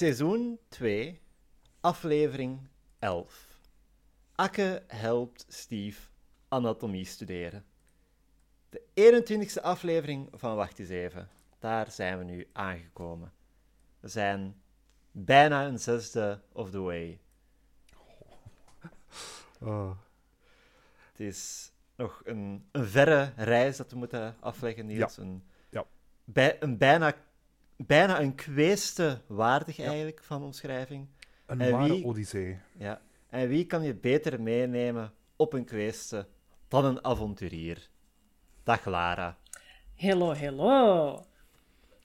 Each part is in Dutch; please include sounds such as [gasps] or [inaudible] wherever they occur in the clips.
Seizoen 2, aflevering 11. Akke helpt Steve anatomie studeren. De 21ste aflevering van Wacht eens even. Daar zijn we nu aangekomen. We zijn bijna een zesde of the way. Oh. Het is nog een, een verre reis dat we moeten afleggen, Niels. Een, Ja. bij, een bijna, bijna een kweeste waardig eigenlijk van omschrijving. Een En ware wie- odyssee. Ja. En wie kan je beter meenemen op een kweeste dan een avonturier? Dag Lara. Hello, hello.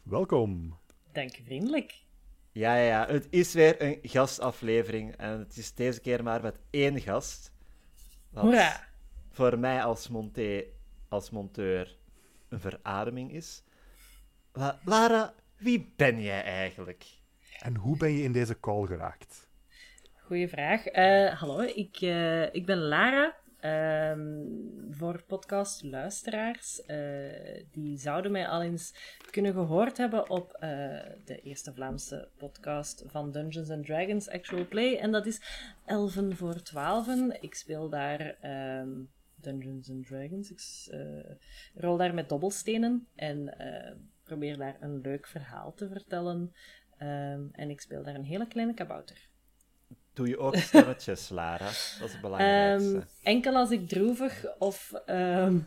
Welkom. Dank je vriendelijk. Ja, ja, ja, het is weer een gastaflevering en het is deze keer maar met één gast. Wat Hoera. voor mij als, monté, als monteur een verademing is. La- Lara, wie ben jij eigenlijk? En hoe ben je in deze call geraakt? Goeie vraag. Eh, hallo, ik, eh, ik ben Lara. Ehm, voor podcastluisteraars, eh die zouden mij al eens kunnen gehoord hebben op eh, de eerste Vlaamse podcast van Dungeons and Dragons Actual Play. En dat is Elven voor Twaalfen. Ik speel daar ehm, Dungeons and Dragons. Ik eh, rol daar met dobbelstenen en eh, probeer daar een leuk verhaal te vertellen. Ehm, en ik speel daar een hele kleine kabouter. Doe je ook stemmetjes, Lara? Dat is het belangrijkste. Ehm, enkel als ik droevig of, ehm,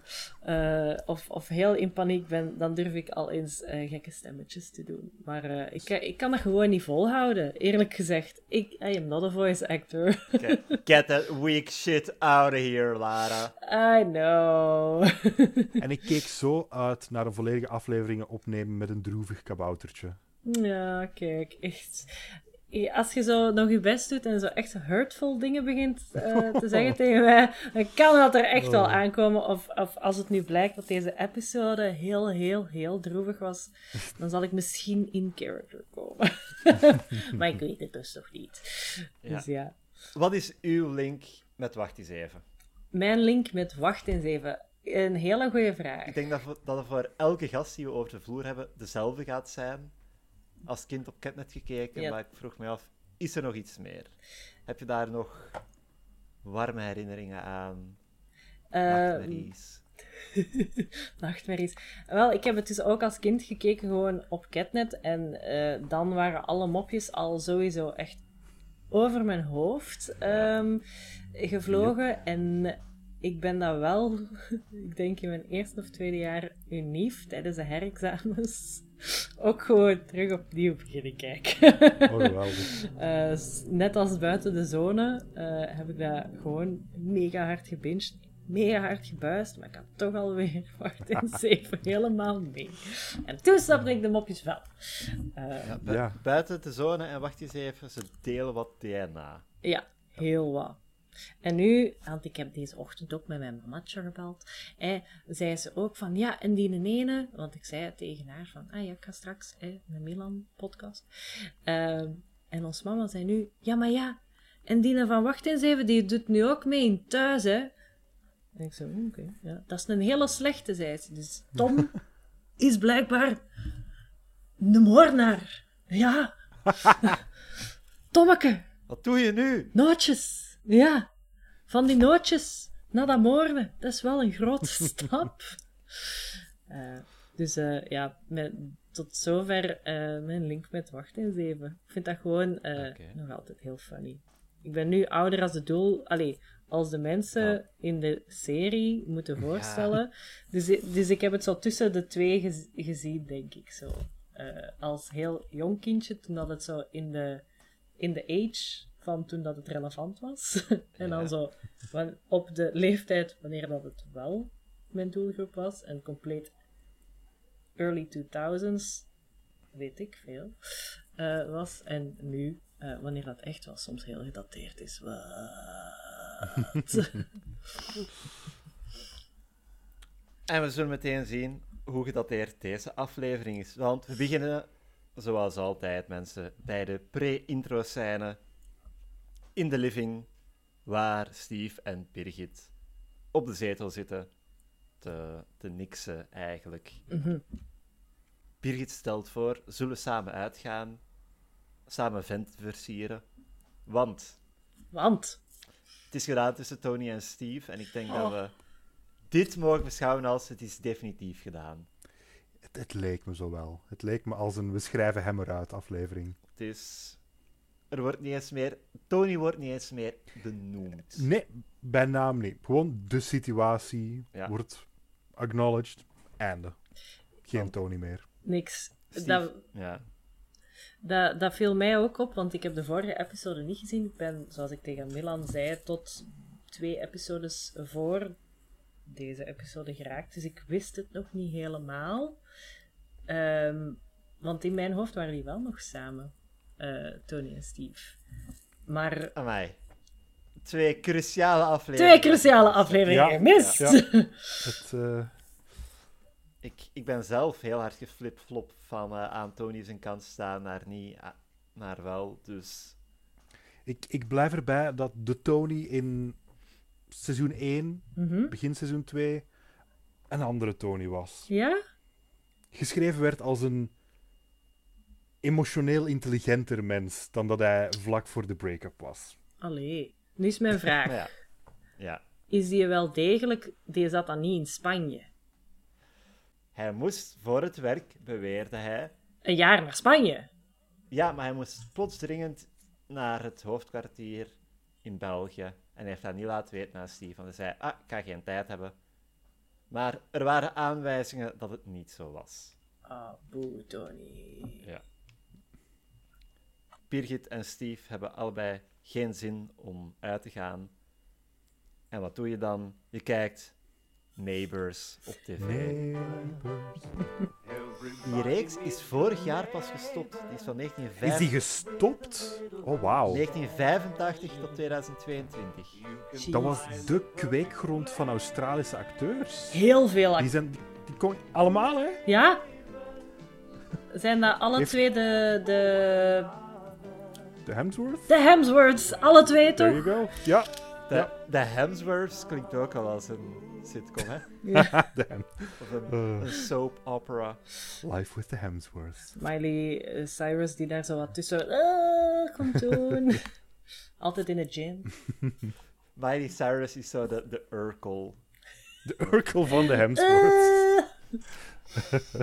eh, of, of heel in paniek ben, dan durf ik al eens eh, gekke stemmetjes te doen. Maar eh, ik, ik kan dat gewoon niet volhouden. Eerlijk gezegd, ik I am not a voice actor. Get, get that weak shit out of here, Lara. I know. En ik keek zo uit naar een volledige aflevering opnemen met een droevig kaboutertje. ja, kijk, echt. Als je zo nog je best doet en zo echt hurtful dingen begint eh, [laughs] te zeggen tegen mij, dan kan dat er echt wel Oh. aankomen. Of, of als het nu blijkt dat deze episode heel, heel, heel droevig was, [laughs] dan zal ik misschien in character komen. [laughs] maar ik weet het dus nog niet. Dus ja. Wat is uw link met Wacht eens even? Mijn link met Wacht eens even. Een hele goede vraag. Ik denk dat, dat het voor elke gast die we over de vloer hebben dezelfde gaat zijn. Als kind op Catnet gekeken, Ja. maar ik vroeg me af, is er nog iets meer? Heb je daar nog warme herinneringen aan? Eh, Nachtmerries? [laughs] Nachtmerries. Wel, ik heb het dus ook als kind gekeken gewoon op Catnet. En eh, dan waren alle mopjes al sowieso echt over mijn hoofd ehm, gevlogen. En ik ben dat wel, [laughs] ik denk in mijn eerste of tweede jaar unief, tijdens de herexamens, ook gewoon terug opnieuw beginnen kijken. Oh, [laughs] geweldig. Eh, net als buiten de zone eh, heb ik dat gewoon mega hard gebinged. Mega hard gebuist, maar ik had toch alweer [laughs] wacht in [laughs] zeven helemaal mee. En toen snapte ik de mopjes wel. Eh, Ja, bu- Ja. Buiten de zone, en wacht eens even, ze delen wat DNA. Ja, heel wat. En nu, want ik heb deze ochtend ook met mijn mamaatje gebeld, eh, zei ze ook van, ja, en die ene, want ik zei tegen haar van, ah ja, ik ga straks eh, Milan-podcast. Ehm, en ons mama zei nu, ja, maar ja, en van Wacht eens even, die doet nu ook mee in thuis, hè. En ik zei, oké, ja, dat is een hele slechte, zei ze. Dus Tom [laughs] is blijkbaar een moordenaar. Ja. [laughs] Tommeke, Wat doe je nu? Nootjes, ja. Van die nootjes naar dat moorden, dat is wel een grote [laughs] stap. Eh, dus eh, ja, met, tot zover eh, mijn link met Wacht eens even. Ik vind dat gewoon nog altijd heel funny. Ik ben nu ouder als de doel, allee, als de mensen Ja. in de serie moeten voorstellen. Dus, dus ik heb het zo tussen de twee gez- gezien, denk ik zo. Als heel jong kindje, toen dat het zo in de, in de age van toen dat het relevant was. [laughs] en dan zo van, op de leeftijd wanneer dat het wel mijn doelgroep was. En compleet early 2000s, weet ik veel, eh, was. En nu, eh, wanneer dat echt wel soms heel gedateerd is. Wat? [laughs] En we zullen meteen zien hoe gedateerd deze aflevering is. Want we beginnen, zoals altijd, mensen, bij de pre-intro-scène in de living, waar Steve en Birgit op de zetel zitten te, te niksen, eigenlijk. Mhm. Birgit stelt voor, zullen we samen uitgaan? samen vent versieren. Want Want, het is gedaan tussen Tony en Steve. En ik denk dat Oh. we dit mogen beschouwen als het is definitief gedaan. Het, het leek me zo wel. Het leek me als een we schrijven hem eruit aflevering. Het is... Er wordt niet eens meer... Tony wordt niet eens meer benoemd. Nee, bij naam niet. Gewoon de situatie Ja. wordt acknowledged. Einde. Geen Want- Tony meer. niks. Steve- Dat, Ja. dat, dat viel mij ook op, want ik heb de vorige episode niet gezien. Ik ben, zoals ik tegen Milan zei, tot twee episodes voor deze episode geraakt. Dus ik wist het nog niet helemaal. Ehm, want in mijn hoofd waren die wel nog samen, eh, Tony en Steve. Maar Amai. Twee cruciale afleveringen. twee cruciale afleveringen Ja, gemist. ja. Het, eh, Ik, ik ben zelf heel hard geflipflop van eh, aan Tony zijn kant staan naar niet, naar wel. Dus ik, ik blijf erbij dat de Tony in seizoen 1, Mhm. begin seizoen 2, een andere Tony was. Ja? Geschreven werd als een emotioneel intelligenter mens dan dat hij vlak voor de break-up was. Allee. Nu is mijn vraag. [laughs] ja. Ja. Is die wel degelijk... Die zat dan niet in Spanje. Hij moest voor het werk, beweerde hij. Een jaar naar Spanje. Ja, maar hij moest plotseling naar het hoofdkwartier in België. En hij heeft dat niet laten weten aan Steve. Want hij zei, ah, ik ga geen tijd hebben. Maar er waren aanwijzingen dat het niet zo was. Ah, boe, Tony. Ja. Birgit en Steve hebben allebei geen zin om uit te gaan. En wat doe je dan? Je kijkt Neighbors op tv. Neighbors. Die reeks is vorig jaar pas gestopt. Die is van Is 1985, die gestopt? Oh, wauw. 1985 tot 2022. Dat was de kweekgrond van Australische acteurs. Heel veel Die zijn... Die, die kon- allemaal, hè? Ja? Zijn dat alle Heeft- twee de, de... De Hemsworth? De Hemsworths, alle twee There toch? you go. Ja. De, Ja. de Hemsworths klinkt ook al als een sitcom, hè? [laughs] De Hem- Of een, Eh. een soap opera. Life with the Hemsworths. Miley eh, Cyrus die daar zo wat tussen... Ah, kom doen. [laughs] Altijd in de gym. [laughs] Miley Cyrus is zo de, de Urkel. De Urkel van de Hemsworths. Ah.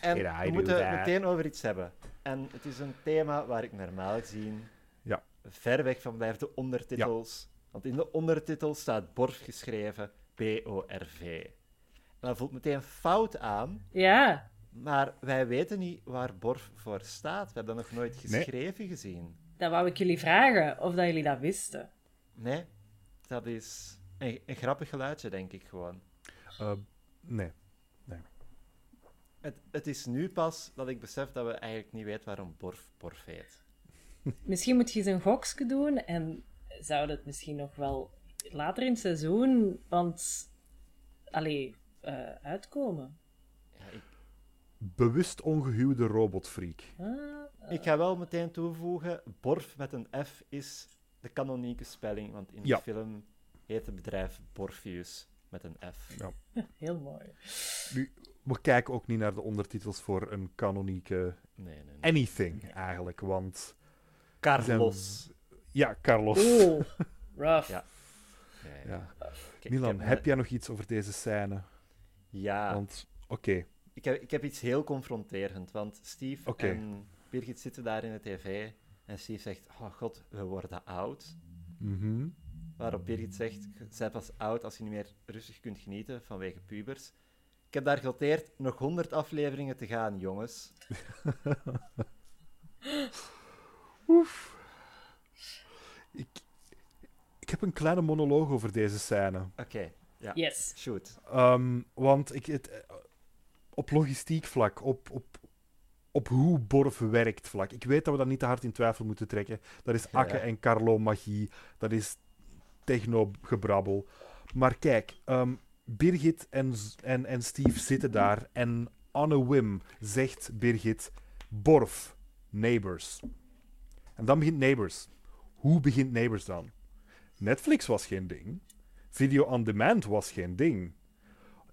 En we moeten that? meteen over iets hebben. En het is een thema waar ik normaal gezien Ja. ver weg van blijf, de ondertitels. Want in de ondertitels staat Borf geschreven, B-O-R-V. En dat voelt meteen fout aan, Ja, maar wij weten niet waar Borf voor staat. We hebben dat nog nooit Nee. geschreven gezien. dat wou ik jullie vragen, of dat jullie dat wisten. Nee, dat is een, een grappig geluidje, denk ik gewoon. Eh, nee. Het, het is nu pas dat ik besef dat we eigenlijk niet weten waarom Borf Borf heet. Misschien moet je eens een gokske doen en zou dat misschien nog wel later in het seizoen, want... Allee, eh, uitkomen. Ja, ik, Bewust ongehuwde robotfreak. Ah, Ik ga wel meteen toevoegen, Borf met een F is de kanonieke spelling, want in Ja. de film heet het bedrijf Borfius met een F. Ja. [laughs] heel mooi. Nu, we kijken ook niet naar de ondertitels voor een kanonieke Nee, nee, nee. anything, eigenlijk. Want, Carlos. ja, Carlos. Oeh, [laughs] rough. Ja. Ja. Kijk, Milan, heb, heb eh, jij nog iets over deze scène? Ja, Want, oké. ik, heb, ik heb iets heel confronterend, want Steve en Birgit zitten daar in de tv en Steve zegt, oh god, we worden oud. Mhm. Waarop Birgit zegt, zij pas oud als je niet meer rustig kunt genieten vanwege pubers. Ik heb daar genoteerd, nog 100 afleveringen te gaan, jongens. [laughs] Ik, ik heb een kleine monoloog over deze scène. Oké, ja, Yes. shoot. Ehm, want ik, het, eh, op logistiek vlak, op, op, op hoe Borf werkt vlak. Ik weet dat we dat niet te hard in twijfel moeten trekken. Dat is Ja. Akke en Carlo magie. Dat is techno-gebrabbel. Maar kijk, ehm, Birgit en, en, en Steve zitten daar. En on a whim zegt Birgit: Borf, neighbors. En dan begint Neighbors. Hoe begint Neighbors dan? Netflix was geen ding. Video on demand was geen ding.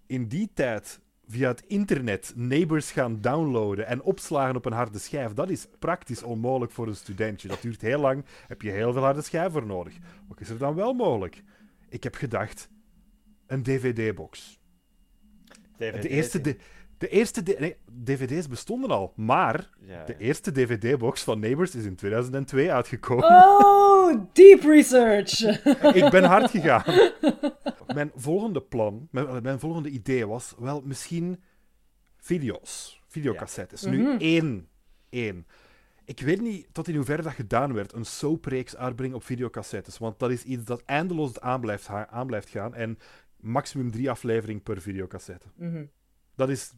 In die tijd via het internet neighbors gaan downloaden en opslagen op een harde schijf, dat is praktisch onmogelijk voor een studentje. Dat duurt heel lang, heb je heel veel harde schijf voor nodig. Wat is er dan wel mogelijk? Ik heb gedacht, een dvd-box. De eerste, de, de eerste d- nee, dvd's bestonden al, maar Ja. de eerste dvd-box van Neighbors is in 2002 uitgekomen. Oh, deep research! [laughs] Ik ben hard gegaan. Mijn volgende plan, mijn, mijn volgende idee was wel misschien video's, videocassettes. Nu één, één. Ik weet niet tot in hoeverre dat gedaan werd, een soapreeks uitbrengen op videocassettes. Want dat is iets dat eindeloos aan blijft, aan blijft gaan. En maximum drie afleveringen per videocassette. Mhm. Dat is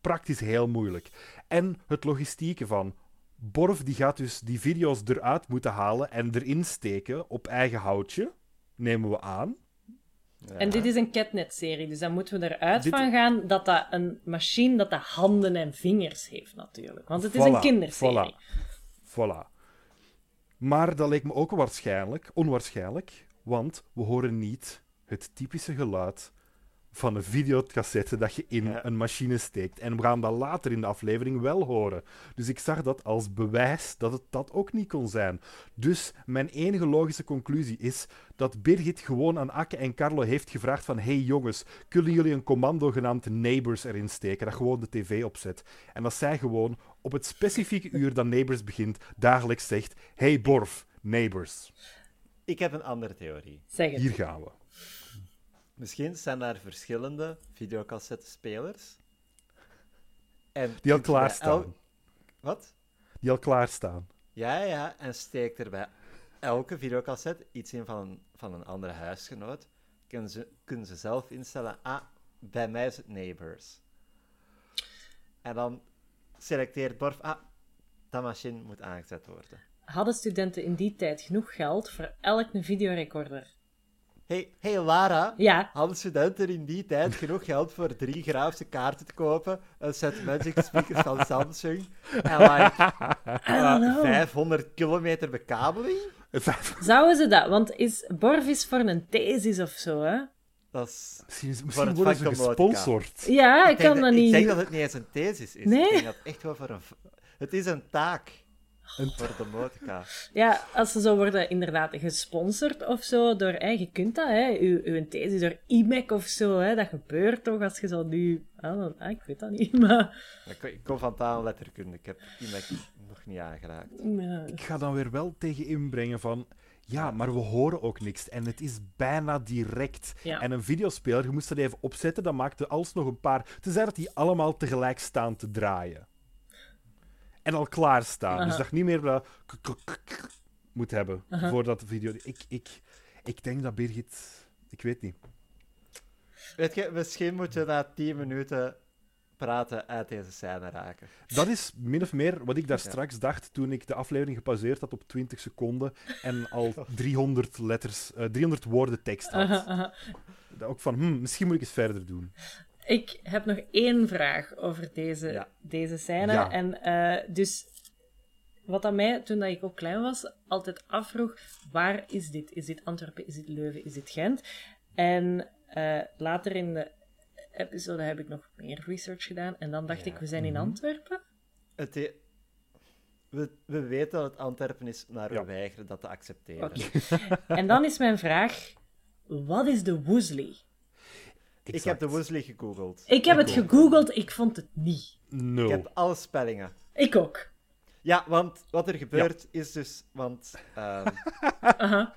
praktisch heel moeilijk. En het logistieke van. Borf die gaat dus die video's eruit moeten halen en erin steken op eigen houtje. Nemen we aan. Ja. En dit is een Catnet-serie, dus dan moeten we eruit Dit- van gaan dat dat een machine dat dat handen en vingers heeft, natuurlijk. Want het is een kinderserie. Voilà. voilà. Maar dat leek me ook waarschijnlijk, onwaarschijnlijk, want we horen niet het typische geluid van een videocassette dat je in Ja. een machine steekt. En we gaan dat later in de aflevering wel horen. Dus ik zag dat als bewijs dat het dat ook niet kon zijn. Dus mijn enige logische conclusie is dat Birgit gewoon aan Akke en Carlo heeft gevraagd van hey jongens, kunnen jullie een commando genaamd Neighbors erin steken, dat gewoon de tv opzet. En dat zij gewoon op het specifieke uur dat Neighbors begint, dagelijks zegt hey Borf, Neighbors. Ik heb een andere theorie. Zeg het. Hier gaan we. Misschien zijn daar verschillende videocassettespelers. En Die al klaarstaan. el- Wat? Die al klaarstaan. Ja, ja, en steekt er bij elke videocassette iets in van een, van een andere huisgenoot. Kunnen ze, kunnen ze zelf instellen, ah, bij mij is het Neighbors. En dan selecteert Borf, ah, dat machine moet aangezet worden. Hadden studenten in die tijd genoeg geld voor elk een videorecorder? Hey, hey Lara, Ja. hadden studenten in die tijd genoeg geld voor drie grafische kaarten te kopen, een set Magic speakers van Samsung en like, don't uh, know. 500 kilometer bekabeling? [laughs] Zouden ze dat? Want is Borvis voor een thesis of zo, hè? Dat is... Misschien, Voor misschien het worden ze gesponsord. Ja, ik kan dat, dat ik niet. denk dat het niet eens een thesis is. Nee? Ik denk dat het echt wel voor een... Het is een taak voor de motica. Ja, als ze zo worden inderdaad gesponsord of zo door... Hè, je kunt dat, hè. Uw, uw thesis door IMEC of zo, hè. Dat gebeurt toch als je zo nu... Ah, dan- ah, ik weet dat niet, [laughs] maar... Ik, ik kom van taal en letterkunde. Ik heb IMEC nog niet aangeraakt. ja. Ik ga dan weer wel tegen inbrengen van... Ja, maar we horen ook niks. En het is bijna direct. Ja. En een videospeler, je moest dat even opzetten, dan maakte alsnog een paar... Tenzij dat die allemaal tegelijk staan te draaien. En al klaarstaan. Dus Aha. dat je niet meer dat k- k- k- k- moet hebben voordat de video... Ik, ik, ik denk dat Birgit... Ik weet niet. Weet je, misschien moeten we na 10 minuten praten uit deze scène raken. Dat is min of meer wat ik daar Ja. straks dacht toen ik de aflevering gepauzeerd had op 20 seconden en al [laughs] 300 letters, eh, 300 woorden tekst had. Ook van, hm, misschien moet ik eens verder doen. Ik heb nog één vraag over deze, Ja. deze scène. Ja. En eh, dus, wat aan mij, toen dat ik ook klein was, altijd afvroeg, waar is dit? Is dit Antwerpen? Is dit Leuven? Is dit Gent? En eh, later in de episode heb ik nog meer research gedaan. En dan dacht Ja. ik, we zijn in Mhm. Antwerpen? Het we, we weten dat het Antwerpen is, maar Ja. we weigeren dat te accepteren. En dan is mijn vraag, wat is de Ik heb de Weasley gegoogeld. Ik heb het ook. gegoogeld, ik vond het niet. Nul. Ik heb alle spellingen. Ik ook. Ja, want wat er gebeurt is dus... Want, ehm, [laughs] Aha,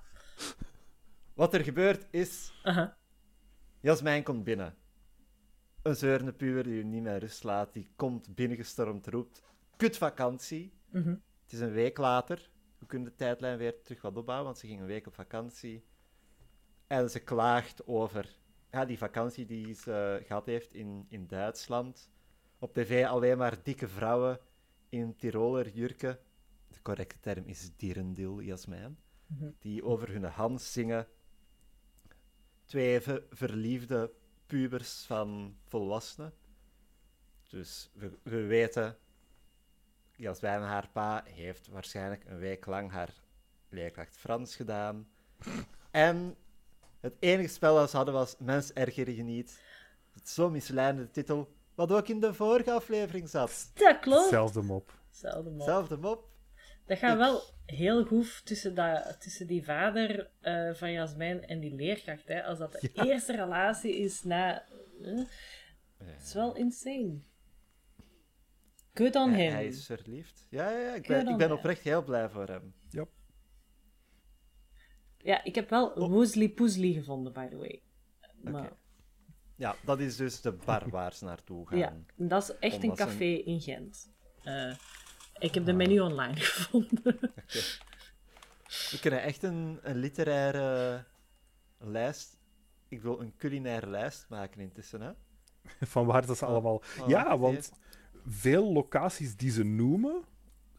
wat er gebeurt is... aha. Jasmijn komt binnen. Een zeurende puber die je niet meer rust laat. Die komt binnengestormd, roept... Kut vakantie. Mhm. Het is een week later. We kunnen de tijdlijn weer terug wat opbouwen, want ze ging een week op vakantie. En ze klaagt over ja, die vakantie die ze gehad heeft in, in Duitsland. Op tv alleen maar dikke vrouwen in Tiroler jurken. De correcte term is dierendil, Jasmijn. Mhm. Die over hun Hans zingen. Twee ve- verliefde pubers van volwassenen. Dus we, we weten, Jasmijn, haar pa, heeft waarschijnlijk een week lang haar leerkracht Frans gedaan. En het enige spel dat ze hadden was Mens erger je niet. Zo'n misleidende titel. Wat ook in de vorige aflevering zat. Dat klopt. Hetzelfde mop. Hetzelfde mop. Zelfde mop. Dat gaat wel heel goed tussen, dat, tussen die vader eh, van Jasmijn en die leerkracht. Hè. Als dat de eerste relatie is na... Het is wel insane. Good on Hij, him. hij is verliefd. Ja, ja, ja ik, ben, ik ben oprecht heel blij voor hem. Ja, ik heb wel Woozly Poezly gevonden, by the way. Maar. Ja, dat is dus de bar waar ze naartoe gaan. ja, dat is echt een Omdat café in Gent. Eh, ik heb de menu online [laughs] gevonden. We kunnen echt een, een literaire lijst... Ik wil een culinaire lijst maken intussen, hè? [laughs] Van waar dat ze allemaal... van ja, want veel locaties die ze noemen,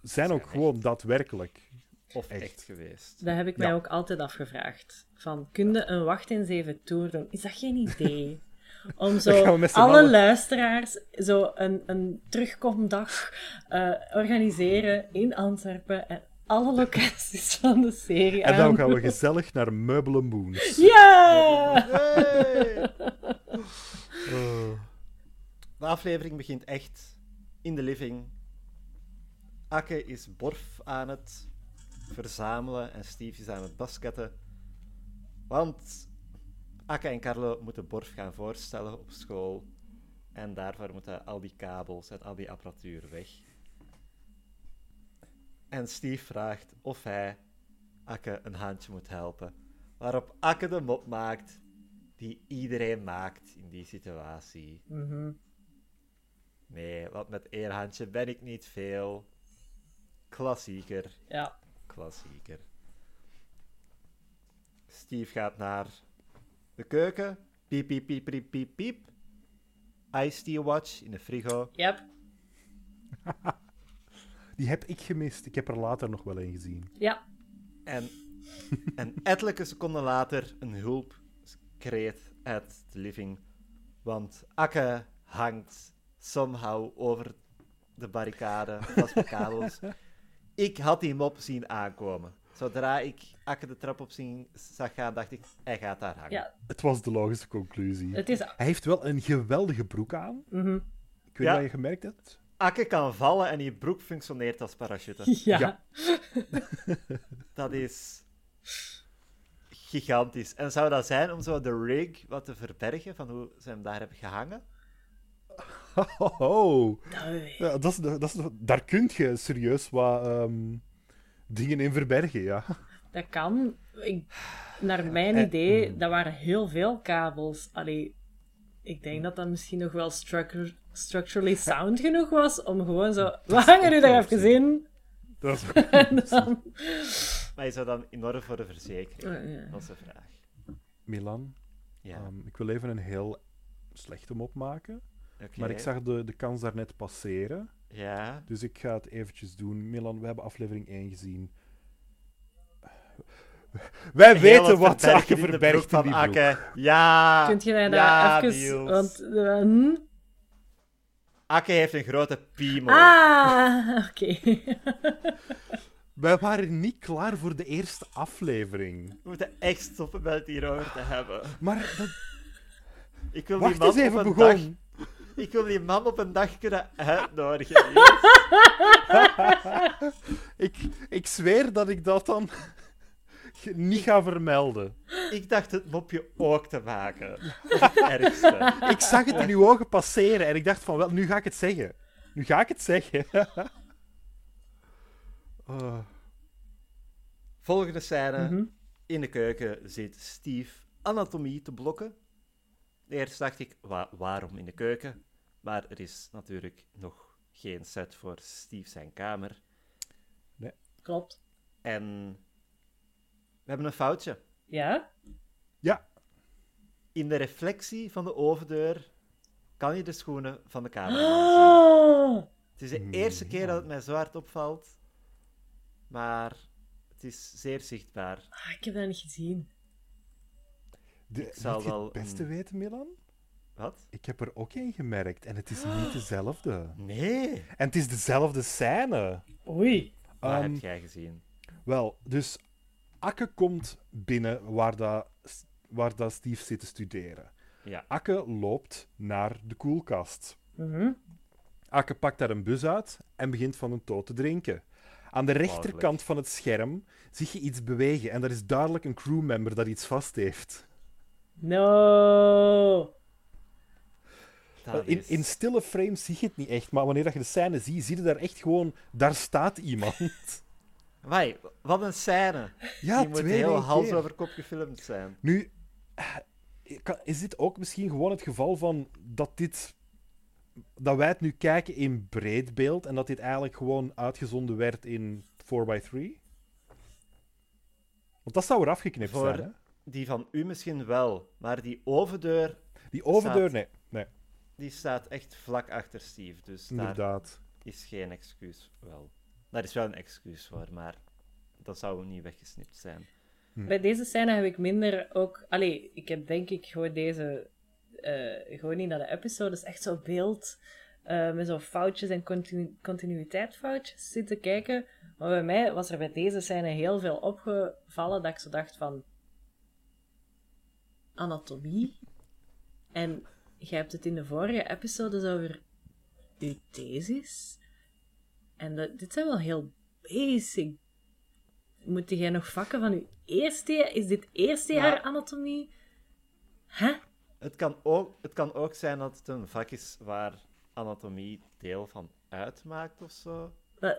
zijn ook echt. gewoon daadwerkelijk. Of Echt. echt, geweest. Dat heb ik mij Ja. ook altijd afgevraagd. Van, kun je een wacht in zeven tour doen? Is dat geen idee? [laughs] Om zo alle luisteraars zo een, een terugkomdag eh, organiseren in Antwerpen en alle locaties van de serie En dan aan. gaan we gezellig naar Meubelen Moons. [laughs] Ja! Hey! Eh, De aflevering begint echt in de living. Akke is Borf aan het verzamelen en Steve is aan het basketten. Want Akke en Carlo moeten Borf gaan voorstellen op school. En daarvoor moeten al die kabels en al die apparatuur weg. En Steve vraagt of hij Akke een handje moet helpen. Waarop Akke de mop maakt die iedereen maakt in die situatie. Mhm. Nee, want met één handje ben ik niet veel. Klassieker, Ja. Klassieker. Steve gaat naar de keuken. Piep, piep, piep, piep, piep, piep. Ice tea watch in de frigo. Yep. [laughs] die heb ik gemist. Ik heb er later nog wel een gezien. Ja. En, en ettelijke seconden later een hulpkreet uit de living. Want Akke hangt somehow over de barricade, vast met kabels. [laughs] Ik had die mop zien aankomen. Zodra ik Akke de trap op zien, zag gaan, dacht ik, hij gaat daar hangen. Ja. Het was de logische conclusie. Het is... Hij heeft wel een geweldige broek aan. Mhm. Ik weet Ja. wat je gemerkt hebt. Akke kan vallen en die broek functioneert als parachute. [laughs] Ja. Ja. [laughs] Dat is gigantisch. En zou dat zijn om zo de rig wat te verbergen van hoe ze hem daar hebben gehangen? Ho, ho. Oei. Ja, dat is, dat is, daar kun je serieus wat ehm, dingen in verbergen, ja. Dat kan. Ik, naar mijn Eh, idee, dat waren heel veel kabels. Allee, ik denk dat dat misschien nog wel structure, structurally sound genoeg was om gewoon zo... We hangen nu daar even in. Dat is [laughs] dan... Maar is dat dan in orde voor de verzekering? Oh, ja. Dat is de vraag. Milan, Ja, ehm, ik wil even een heel slechte mop maken. Maar ik zag de, de kans daarnet passeren. Ja, Dus ik ga het eventjes doen. Milan, we hebben aflevering 1 gezien. Wij Heel weten wat verbergen Akke in de verbergt van die broek. Akke. Ja, Kunt je mij daar ja, even... Niels. Want... eh, hm? Akke heeft een grote piemel. Ah, [laughs] oké. Wij waren niet klaar voor de eerste aflevering. We moeten echt stoppen met het hierover te hebben. Maar dat... Ik wil die wacht man eens even op een begonnen. dag... Ik wil die man op een dag kunnen uitnodigen. [laughs] Ik, ik zweer dat ik dat dan [laughs] niet ga vermelden. Ik dacht het mopje ook te maken. Het [laughs] ergste. Ik zag het in uw ogen passeren en ik dacht van, wel, nu ga ik het zeggen. Nu ga ik het zeggen. Oh. Volgende scène. Mhm. In de keuken zit Steve anatomie te blokken. Eerst dacht ik, wa- waarom in de keuken? Maar er is natuurlijk nog geen set voor Steve zijn kamer. Klopt. En we hebben een foutje. Ja? Ja, In de reflectie van de overdeur kan je de schoenen van de kamer zien. Oh, Het is de eerste keer dat het mij zo hard opvalt. Maar het is zeer zichtbaar. Ah, ik heb dat niet gezien. De, Ik zal wel het beste een- weten, Milan? Wat? Ik heb er ook één gemerkt en het is niet [gasps] dezelfde. Nee. En het is dezelfde scène. Oei. Wat Ehm, heb jij gezien? Wel, dus Akke komt binnen waar, dat, waar dat Steve zit te studeren. Ja. Akke loopt naar de koelkast. Mhm. Akke pakt daar een bus uit en begint van een toot te drinken. Aan de rechterkant van het scherm zie je iets bewegen en dat is duidelijk een crewmember dat iets vast heeft. No! Dat in, is- in stille frames zie je het niet echt, maar wanneer dat je de scène ziet, zie je daar echt gewoon, daar staat iemand. [laughs] Wai, wat een scène. Ja, Die moet twee heel hals keer. over kop gefilmd zijn. Nu, eh, is dit ook misschien gewoon het geval van dat dit. dat wij het nu kijken in breed beeld en dat dit eigenlijk gewoon uitgezonden werd in 4x3? Want dat zou er afgeknipt Voor- zijn, hè? Die van u misschien wel, maar die overdeur Die overdeur, staat- nee. Nee, die staat echt vlak achter Steve. Dus daar inderdaad. is geen excuus. Wel, daar is wel een excuus voor, maar dat zou niet weggesnipt zijn. Bij deze scène heb ik minder ook... Allee, ik heb denk ik gewoon deze... eh, gewoon niet naar de episode. is echt zo'n beeld eh, met zo'n foutjes en continu continuïteitfoutjes zitten kijken. Maar bij mij was er bij deze scène heel veel opgevallen dat ik zo dacht van... Anatomie? En jij hebt het in de vorige episodes over uw thesis. En dat, dit zijn wel heel basic moet jij nog vakken van je eerste jaar? Is dit eerste Ja. jaar anatomie? Het kan, ook, het kan ook zijn dat het een vak is waar anatomie deel van uitmaakt of zo. Maar,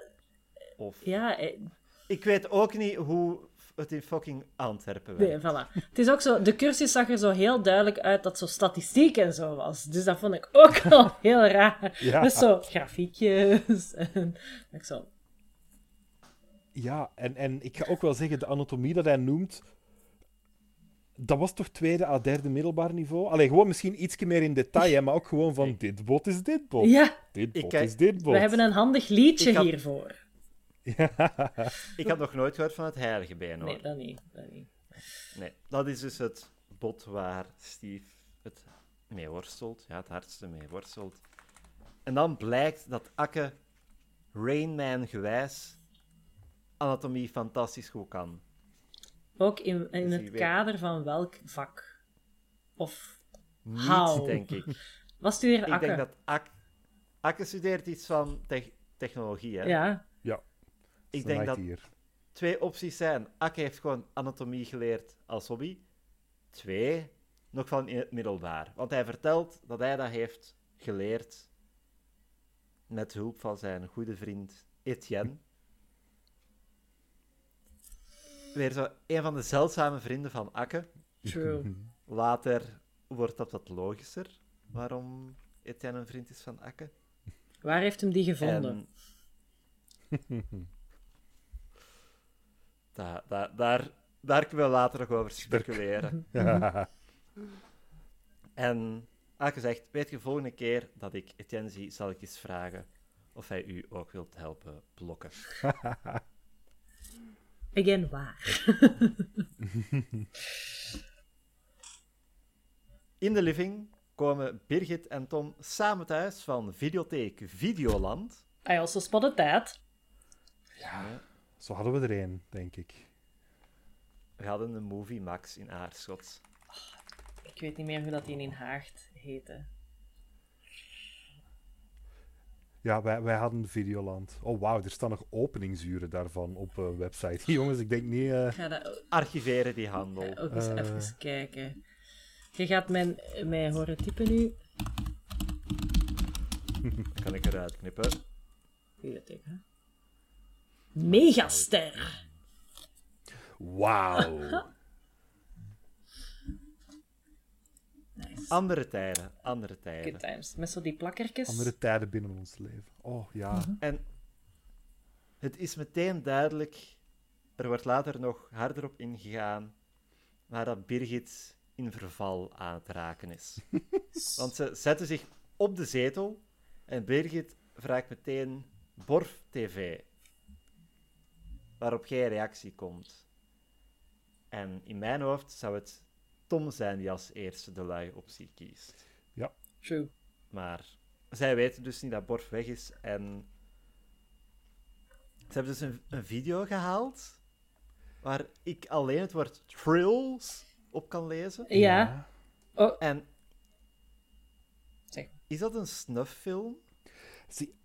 Of... ja, eh, Ik weet ook niet hoe het in fucking Antwerpen werkt. nee, voilà. Het is ook zo, de cursus zag er zo heel duidelijk uit dat zo statistiek en zo was. Dus dat vond ik ook [laughs] al heel raar. Ja. Met zo grafiekjes en ik zo. Ja, en, en ik ga ook wel zeggen, de anatomie dat hij noemt. Dat was toch tweede à derde middelbaar niveau? Allee, gewoon misschien iets meer in detail, hè, maar ook gewoon van dit bot is dit bot. Ja, Dit bot is dit bot. we hebben een handig liedje had- hiervoor. [laughs] Ik had nog nooit gehoord van het heilige been, hoor. Nee, dat niet. Dat niet. Nee, dat is dus het bot waar Steve het mee worstelt. Ja, het hardste mee worstelt. En dan blijkt dat Akke Rainman gewijs anatomie fantastisch goed kan. Ook in, in Dus het weet- kader van welk vak? Of Niet, How? denk ik. was het weer Ik Akke? denk dat Ak Akke studeert iets van tech- technologie, hè? Ja, ik denk dat hier. twee opties zijn. Akke heeft gewoon anatomie geleerd als hobby. Twee, nog van in het middelbaar. Want hij vertelt dat hij dat heeft geleerd met hulp van zijn goede vriend Etienne. Weer zo een van de zeldzame vrienden van Akke. true. [laughs] Later wordt dat wat logischer waarom Etienne een vriend is van Akke. Waar heeft hem die gevonden? En... [laughs] Da- da- daar, daar kunnen we later nog over speculeren. [laughs] [laughs] En Ake zegt, weet je, volgende keer dat ik Etienne zie, zal ik eens vragen of hij u ook wilt helpen blokken. [laughs] Again, waar? In de living komen Birgit en Tom samen thuis van videotheek Videoland. I also spotted that. Zo hadden we er één, denk ik. We hadden een movie Max in Aarschot. Ik weet niet meer hoe dat die in Haagt heette. Ja, wij, wij hadden Videoland. Oh, wauw, er staan nog openingsuren daarvan op een website. [laughs] Jongens, ik denk niet... eh, Ik ga dat Archiveren die handel. ook eens Eh. even kijken. Je gaat mijn, mij horen typen nu. [laughs] Kan ik eruit knippen. Bibliotheek, hè? Megaster! Wauw. Nice. Andere tijden, andere tijden. Good times. Met zo die plakkertjes. Andere tijden binnen ons leven. Oh, ja. En het is meteen duidelijk, er wordt later nog harder op ingegaan, maar dat Birgit in verval aan het raken is. [laughs] Want ze zetten zich op de zetel en Birgit vraagt meteen Borf TV, waarop geen reactie komt. En in mijn hoofd zou het Tom zijn die als eerste de lui optie kiest. True. Maar zij weten dus niet dat Borf weg is. En ze hebben dus een, een video gehaald waar ik alleen het woord trills op kan lezen. Ja. Oh, En Zeg. Is dat een snufffilm? Zie,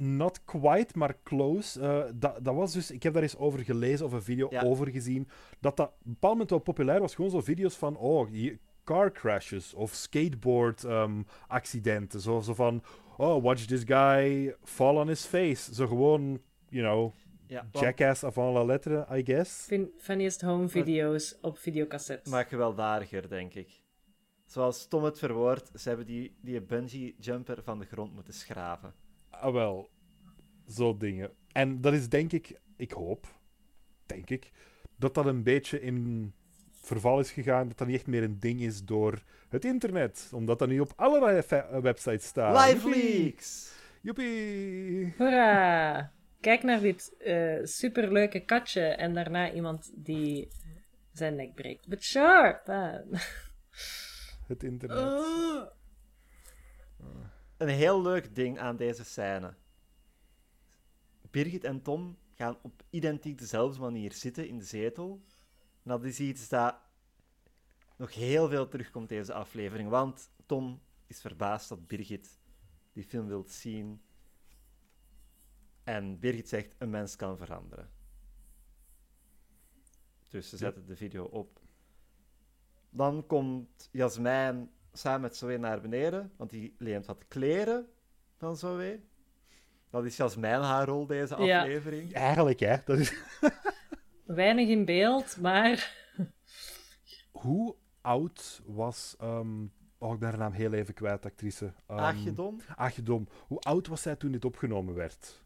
not quite, maar close. Eh, dat, dat was dus, ik heb daar eens over gelezen of een video Ja. over gezien. Dat dat op een bepaald moment wel populair was. Gewoon zo video's van, oh, hier- car crashes of skateboard ehm, accidenten. Zo, zo van, oh, watch this guy fall on his face. Zo gewoon, you know, Ja, want jackass avant la lettre, I guess. Fin- Funniest home video's op videocassette. maar gewelddadiger, denk ik. Zoals Tom het verwoordt, ze hebben die, die bungee jumper van de grond moeten schraven. Ah, wel, zo dingen. En dat is denk ik, ik hoop, denk ik, dat dat een beetje in verval is gegaan. Dat dat niet echt meer een ding is door het internet. Omdat dat nu op allerlei websites staat. Live Joepie. leaks! Joepie! Hoera! Kijk naar dit eh, superleuke katje en daarna iemand die zijn nek breekt. But sharp! Ah. Het internet. Oh. Een heel leuk ding aan deze scène. Birgit en Tom gaan op identiek dezelfde manier zitten in de zetel. En dat is iets dat nog heel veel terugkomt deze aflevering. Want Tom is verbaasd dat Birgit die film wil zien. En Birgit zegt, een mens kan veranderen. Dus ze zetten de video op. Dan komt Jasmijn samen met Zoe naar beneden, want die leent wat kleren van Zoe. Dat is Jasmijn haar rol deze Ja. aflevering. Eigenlijk, hè. Dat is... [laughs] Weinig in beeld, maar Hoe oud was... ehm, Oh, ik ben haar naam heel even kwijt, actrice. Um, Agedon. Agedom. Hoe oud was zij toen dit opgenomen werd?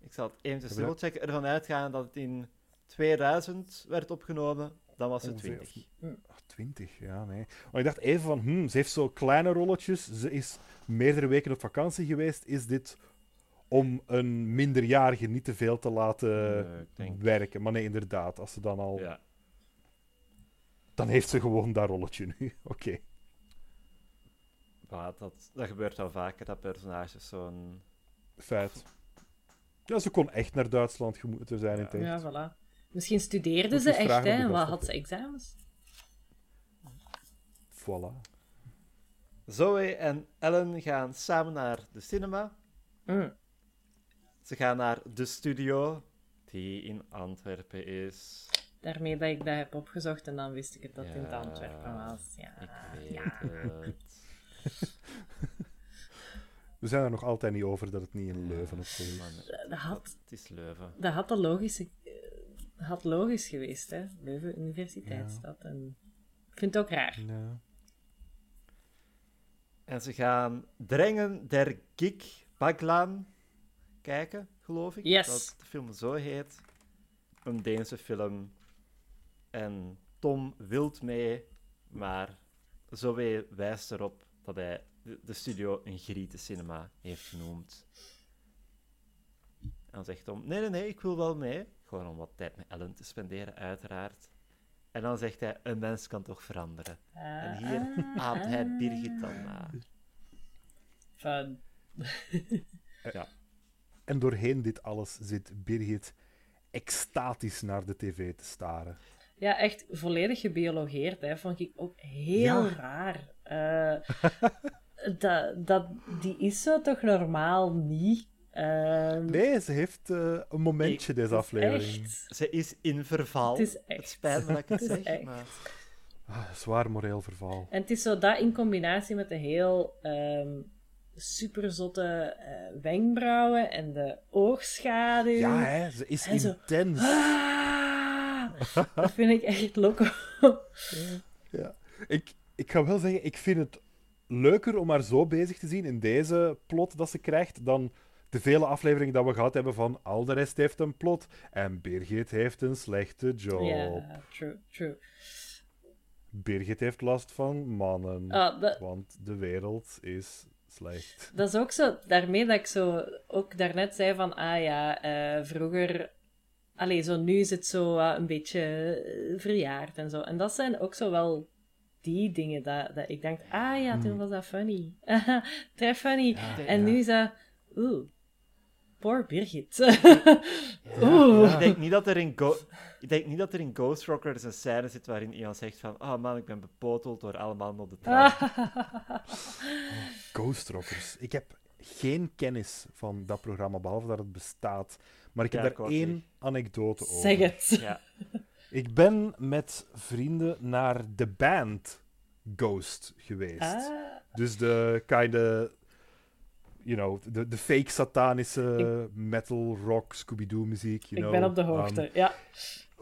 Ik zal het eventjes Hebben we- dubbelchecken. Ervan uitgaan dat het in 2000 werd opgenomen. Dan was ze Ongeveer. 20. Oh, 20, ja, nee. Maar ik dacht even van, hmm, ze heeft zo kleine rolletjes. Ze is meerdere weken op vakantie geweest. Is dit om een minderjarige niet te veel te laten Nee, werken? Maar nee, inderdaad. Als ze dan al... Ja. Dan heeft ze gewoon dat rolletje nu. [laughs] Oké. Maar dat, dat gebeurt wel vaker, dat personages zo'n... Feit. Ja, ze kon echt naar Duitsland gemoeten zijn in Ja. tijd. ja, voilà. Misschien studeerde ze echt, hè? Wat had ze examens? Voilà. Zoe en Ellen gaan samen naar de cinema. Mm. Ze gaan naar de studio, die in Antwerpen is. Daarmee dat ik dat heb opgezocht en dan wist ik het dat het in Antwerpen was. Ja. Ik weet ja. het. [laughs] We zijn er nog altijd niet over dat het niet in Leuven of zo is. Man, Dat had, het is Leuven. dat had, de logische, had logisch geweest, hè? Leuven Universiteitsstad. En ik vind het ook raar. Ja. En ze gaan Drengen der Gik Baglaan kijken, geloof ik. Yes. Dat de film zo heet. Een Deense film. En Tom wilt mee, maar Zoe wijst erop dat hij de, de studio een Griete cinema heeft genoemd. En dan zegt Tom, nee, nee, nee, ik wil wel mee. Gewoon om wat tijd met Ellen te spenderen, uiteraard. En dan zegt hij, een mens kan toch veranderen. En hier aapt hij Birgit dan na. Fun. En doorheen dit alles zit Birgit extatisch naar de tv te staren. Ja, echt volledig gebiologeerd, hè. Vond ik ook heel Ja. raar. Eh, [laughs] dat, dat, die is zo toch normaal niet? Ehm, Nee, ze heeft eh, een momentje deze aflevering. Echt. Ze is in verval. Het is echt. spijt me dat ik het, [laughs] Het is zeg, echt. maar... Ah, zwaar moreel verval. En het is zo dat in combinatie met de heel ehm superzotte eh, wenkbrauwen en de oogschaduw. Ja, hè, ze is En zo- intens. Ah, [laughs] dat vind ik echt loco. Ja. Ik, ik ga wel zeggen, ik vind het leuker om haar zo bezig te zien in deze plot dat ze krijgt dan de vele afleveringen dat we gehad hebben van al de rest heeft een plot en Birgit heeft een slechte job. Ja, true, true. Birgit heeft last van mannen, Ah, dat, want de wereld is slecht. Dat is ook zo, daarmee dat ik zo ook daarnet zei van, ah ja, eh, vroeger, allee, zo nu is het zo eh, een beetje eh, verjaard en zo. En dat zijn ook zo wel die dingen dat, dat ik denk, ah ja, toen was dat funny. [laughs] Très funny. en nu is dat, oeh, poor Birgit. [laughs] oeh. Ik denk niet dat er in, Go- Ik denk niet dat er in Ghost Rockers een scène zit waarin iemand zegt van oh man, ik ben bepoteld door alle mannen op de trap. [laughs] Ghost Rockers. Ik heb geen kennis van dat programma, behalve dat het bestaat. Maar ik heb Ja, daar één niet. anekdote over. Zeg het. Ja. [laughs] Ik ben met vrienden naar de band Ghost geweest. Ah, Dus de kinda, you know, de, de fake satanische metal, rock, Scooby-Doo muziek. You ik know. ben op de Um, hoogte. ja.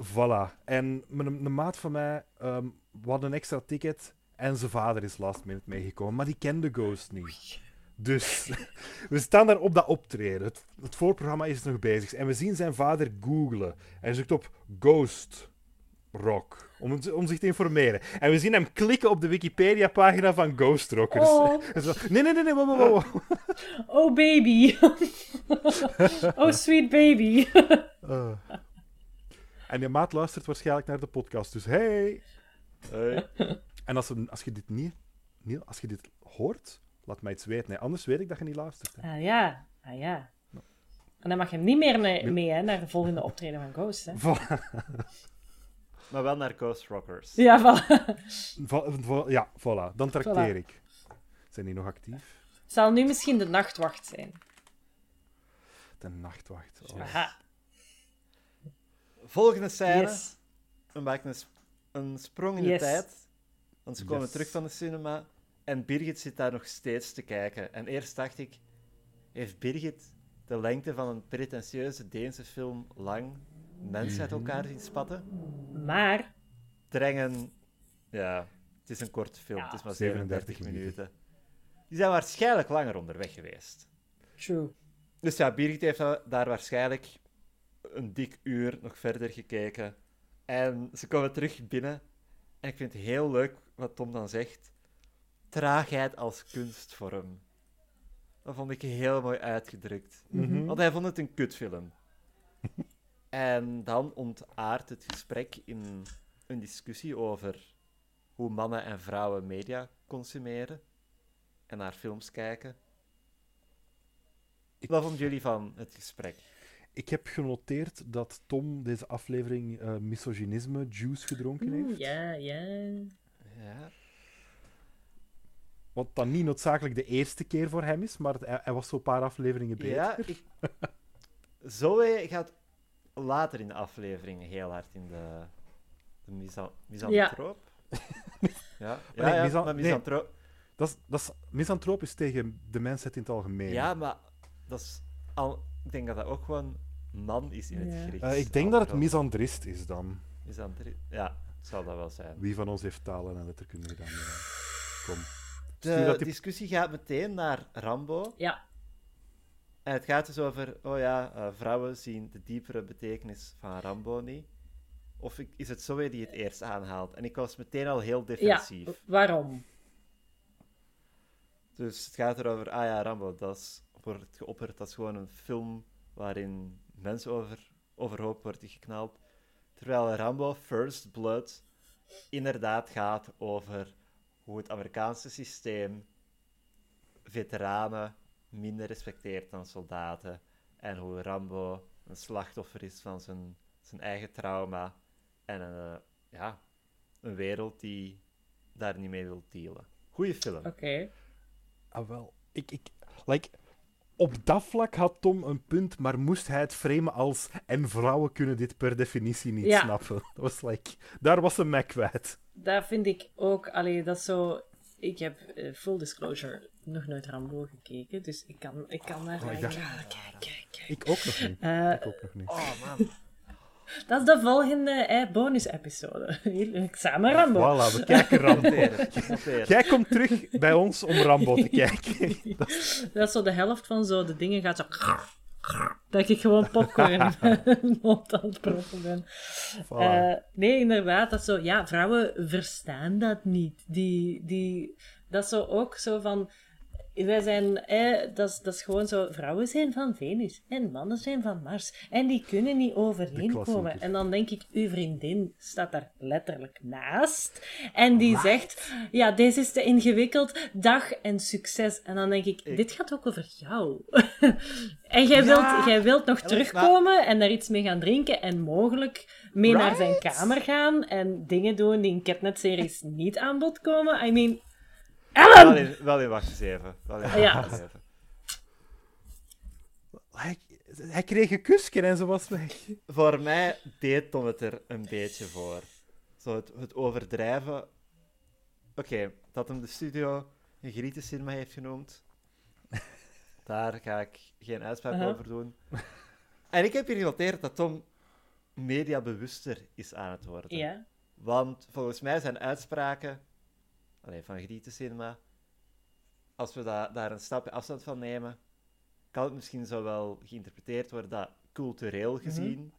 voilà. En een maat van mij, um, we hadden een extra ticket en zijn vader is last minute meegekomen, maar die kende Ghost niet. Dus [laughs] we staan daar op dat optreden. Het, het voorprogramma is nog bezig. En we zien zijn vader googlen. Hij zoekt op Ghost Rock. Om, om zich te informeren. En we zien hem klikken op de Wikipedia-pagina van Ghost Rockers. Oh. [laughs] Nee, nee, nee, nee, wow, wow, wow. [laughs] Oh, baby. [laughs] oh, sweet baby. Uh. En je maat luistert waarschijnlijk naar de podcast. Dus hey! Hey. En als, als je dit niet, niet... Als je dit hoort, laat mij iets weten. Nee, anders weet ik dat je niet luistert. hè. Ah ja, ah ja. En dan mag je hem niet meer mee, mee hè, naar de volgende optreden van Ghost. Hè. Maar wel naar Ghost Rockers. Ja, voilà. Vo- vo- ja, voilà. Dan trakteer Voilà. ik. Zijn die nog actief? Zal nu misschien de nachtwacht zijn. De nachtwacht. Oh. Aha. Volgende scène. Yes. We maken een, sp- een sprong in Yes. de tijd. Want ze komen Yes. terug van de cinema. En Birgit zit daar nog steeds te kijken. En eerst dacht ik... Heeft Birgit de lengte van een pretentieuze Deense film lang mensen uit elkaar zien spatten? Maar, Drengen... Ja, het is een korte film. Ja. het is maar 37 37 minuten. Die zijn waarschijnlijk langer onderweg geweest. true. Dus ja, Birgit heeft da- daar waarschijnlijk een dik uur nog verder gekeken. En ze komen terug binnen. En ik vind het heel leuk wat Tom dan zegt. Traagheid als kunstvorm. Dat vond ik heel mooi uitgedrukt. Mhm. Want hij vond het een kutfilm. En dan ontaart het gesprek in een discussie over hoe mannen en vrouwen media consumeren en naar films kijken. Ik- Wat vonden jullie van het gesprek? Ik heb genoteerd dat Tom deze aflevering eh, misogynisme juice gedronken heeft. Oeh, ja, ja. Ja, Wat dan niet noodzakelijk de eerste keer voor hem is, maar het- hij, hij was zo'n paar afleveringen beter. ja ik... Zoe gaat later in de aflevering heel hard in de, de misa- misantroop. Ja, [laughs] ja, nee, ja, misan- maar nee. misantroop... Dat is, dat is misantropisch tegen de mensheid in het algemeen. Ja, maar dat is al... ik denk dat dat ook gewoon man is in het. Grieks. Eh, ik denk dat het misandrist is dan. misantri- Ja, het zal dat wel zijn. Wie van ons heeft talen en letterkunde gedaan? Ja. Kom. De discussie gaat meteen naar Rambo. Ja, En het gaat dus over, oh ja, eh, vrouwen zien de diepere betekenis van Rambo niet. Of ik- is het Zoe die het eerst aanhaalt? En ik was meteen al heel ja. defensief. Waarom? Dus het gaat erover, ah ja, Rambo, dat is, wordt geopperd, dat is gewoon een film waarin mensen over, overhoop worden geknald. Terwijl Rambo First Blood inderdaad gaat over hoe het Amerikaanse systeem veteranen minder respecteert dan soldaten. En hoe Rambo een slachtoffer is van zijn, zijn eigen trauma. En een, eh, ja, een wereld die daar niet mee wil dealen. Goeie film. Oké. Ah, wel. Ik, ik, like, op dat vlak had Tom een punt, maar moest hij het framen als. En vrouwen kunnen dit per definitie niet Ja. snappen. [laughs] Dat was like, daar was een mij kwijt. Dat vind ik ook, allee, dat is zo... Ik heb, eh, full disclosure, nog nooit Rambo gekeken, dus ik kan, ik kan daar... Oh, ik dacht- Ja, kijk, kijk, kijk. Ik ook nog niet. Eh, Ik ook nog niet. Oh man. [laughs] dat is de volgende eh, bonus-episode. [laughs] Hier, Samen Rambo. Voilà, we kijken Rambo. Jij komt terug bij ons om Rambo te kijken. [laughs] Dat is zo de helft van zo de dingen gaat zo... Dat ik gewoon popcorn mond aan het proppen ben. Voilà. Eh, nee, inderdaad, dat is zo... Ja, vrouwen verstaan dat niet. Die, die, dat is zo ook zo van... wij zijn, eh, dat, is, dat is gewoon zo, vrouwen zijn van Venus en mannen zijn van Mars. En die kunnen niet overeenkomen. klassieker. En dan denk ik, uw vriendin staat daar letterlijk naast. En die zegt, ja, deze is te ingewikkeld, dag en succes. En dan denk ik, dit gaat ook over jou. [laughs] en jij, wilt, jij wilt nog terugkomen en daar iets mee gaan drinken en mogelijk mee naar zijn kamer gaan en dingen doen die in Catnet-series niet aan bod komen. I mean, Ellen! Wel in, wel in wacht eens even. Wel in, Ja. wacht eens even. Hij, hij kreeg een kusje en ze was weg. Voor mij deed Tom het er een beetje voor. Zo het, het overdrijven. Oké, dat hem de studio een Grieten cinema heeft genoemd. Daar ga ik geen uitspraak over doen. En ik heb hier genoteerd dat Tom mediabewuster is aan het worden. Ja. Want volgens mij zijn uitspraken allee, van Grieten Cinema, als we da- daar een stapje afstand van nemen, kan het misschien zo wel geïnterpreteerd worden dat cultureel gezien,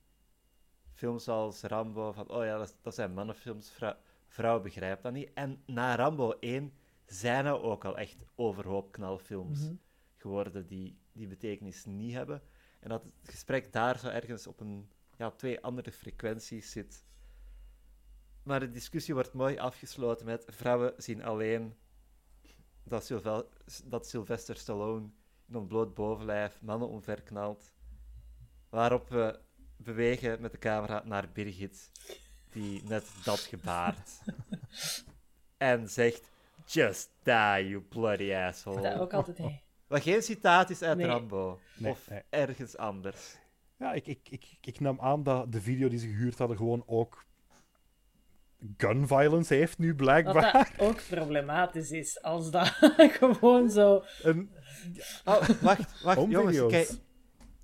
films als Rambo, van oh ja, dat, dat zijn mannenfilms, vrou vrouw begrijpt dat niet. En na Rambo 1 zijn er ook al echt overhoop knalfilms Mhm. geworden die die betekenis niet hebben. En dat het gesprek daar zo ergens op een, ja, twee andere frequenties zit. Maar de discussie wordt mooi afgesloten met vrouwen zien alleen dat, Sylve- dat Sylvester Stallone in ontbloot bovenlijf mannen omverknalt. Waarop we bewegen met de camera naar Birgit, die net dat gebaart. [laughs] en zegt, just die, you bloody asshole. Dat ook altijd. Wat geen citaat is uit Nee. Rambo. Nee, of nee. ergens anders. Ja, ik, ik, ik, ik nam aan dat de video die ze gehuurd hadden gewoon ook gun violence heeft nu Wat blijkbaar. dat [laughs] ook problematisch is, als dat [laughs] gewoon zo... Een, Oh, wacht, wacht, Home jongens. Kijk,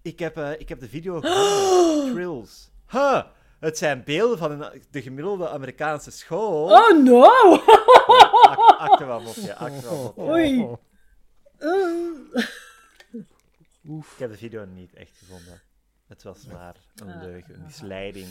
ik, heb, eh, ik heb de video gevonden. [gasps] Trills. Huh, het zijn beelden van een, de gemiddelde Amerikaanse school. Oh no! Akte wel akte wel mopje. Oei. Oef. Ik heb de video niet echt gevonden. Het was maar een Ah. leugen, een misleiding.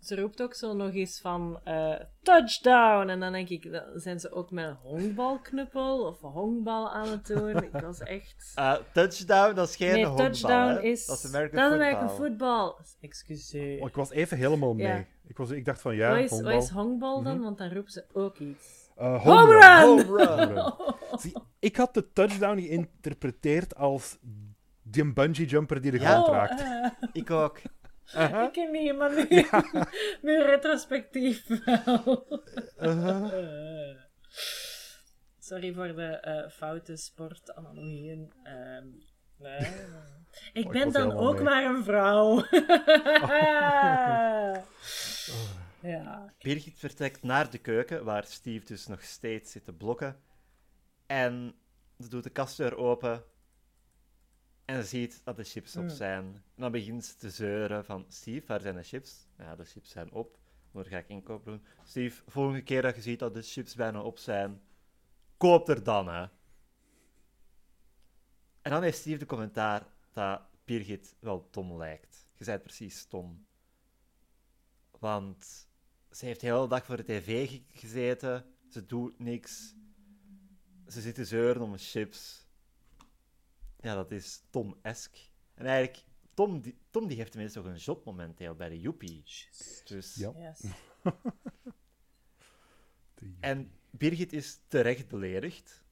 Ze roept ook zo nog eens van eh, touchdown. En dan denk ik, dan zijn ze ook met een honkbalknuppel of een honkbal aan het doen. Ik [laughs] was echt... Eh, touchdown, dat is geen nee, honkbal, touchdown hè. is... Dat is American dat is football. American football. Excuseer. Oh, ik was even helemaal mee. Ja. Ik, was, ik dacht van ja, wat, is, honkbal. wat is honkbal dan? Want dan roepen ze ook iets. Eh, Home home run! run. Home run. [laughs] Home run. Zie, ik had de touchdown geïnterpreteerd als die bungee jumper die de Ja. grond Oh, raakt. eh, Ik ook. Ik ken niet, maar nu, nu retrospectief wel. Eh. Sorry voor de eh, foute sportanalogieën. Ehm, nee. [laughs] Ik ik ben dan ook mee. maar een vrouw. [laughs] ja. Birgit vertrekt naar de keuken, waar Steve dus nog steeds zit te blokken. En ze doet de kastdeur open. En ze ziet dat de chips op zijn. En dan begint ze te zeuren van... Steve, waar zijn de chips? Ja, de chips zijn op. Maar ga ik inkoop doen. Steve, volgende keer dat je ziet dat de chips bijna op zijn... Koop er dan, hè. En dan heeft Steve de commentaar dat Birgit wel Tom lijkt. Je zei het precies Tom. Want ze heeft de hele dag voor de tv ge- gezeten. Ze doet niks. Ze zit te zeuren om chips. Ja, dat is Tom-esk. En eigenlijk, Tom die, Tom die heeft tenminste nog een job momenteel bij de Joepie. Dus... Ja. Yes. [laughs] En Birgit is terecht beledigd.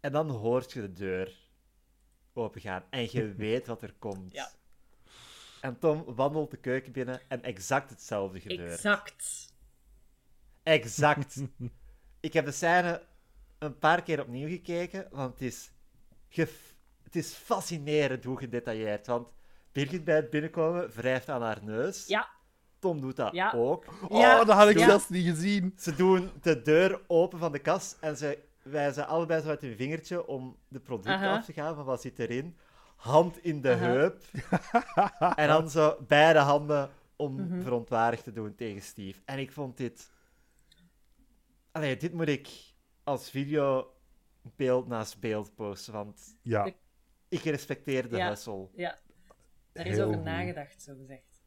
En dan hoort je de deur opengaan en je [laughs] weet wat er komt. Ja. En Tom wandelt de keuken binnen en exact hetzelfde gebeurt. Exact. Exact. [laughs] Ik heb de scène een paar keer opnieuw gekeken, want het is, het is fascinerend hoe gedetailleerd. Want Birgit bij het binnenkomen wrijft aan haar neus. Ja. Tom doet dat Ja. ook. Ja. Oh, dat had ik zelfs niet gezien. Ze doen de deur open van de kast en ze wijzen allebei zo uit hun vingertje om de producten af te gaan van wat zit erin. Hand in de heup. en dan zo beide handen om Mhm. verontwaardigd te doen tegen Steve. En ik vond dit... Allee, dit moet ik als video beeld naast beeld posten, want Ja, Ik- respecteer de Ja. hustle. Ja. Daar is Heel over goed. nagedacht, zo gezegd.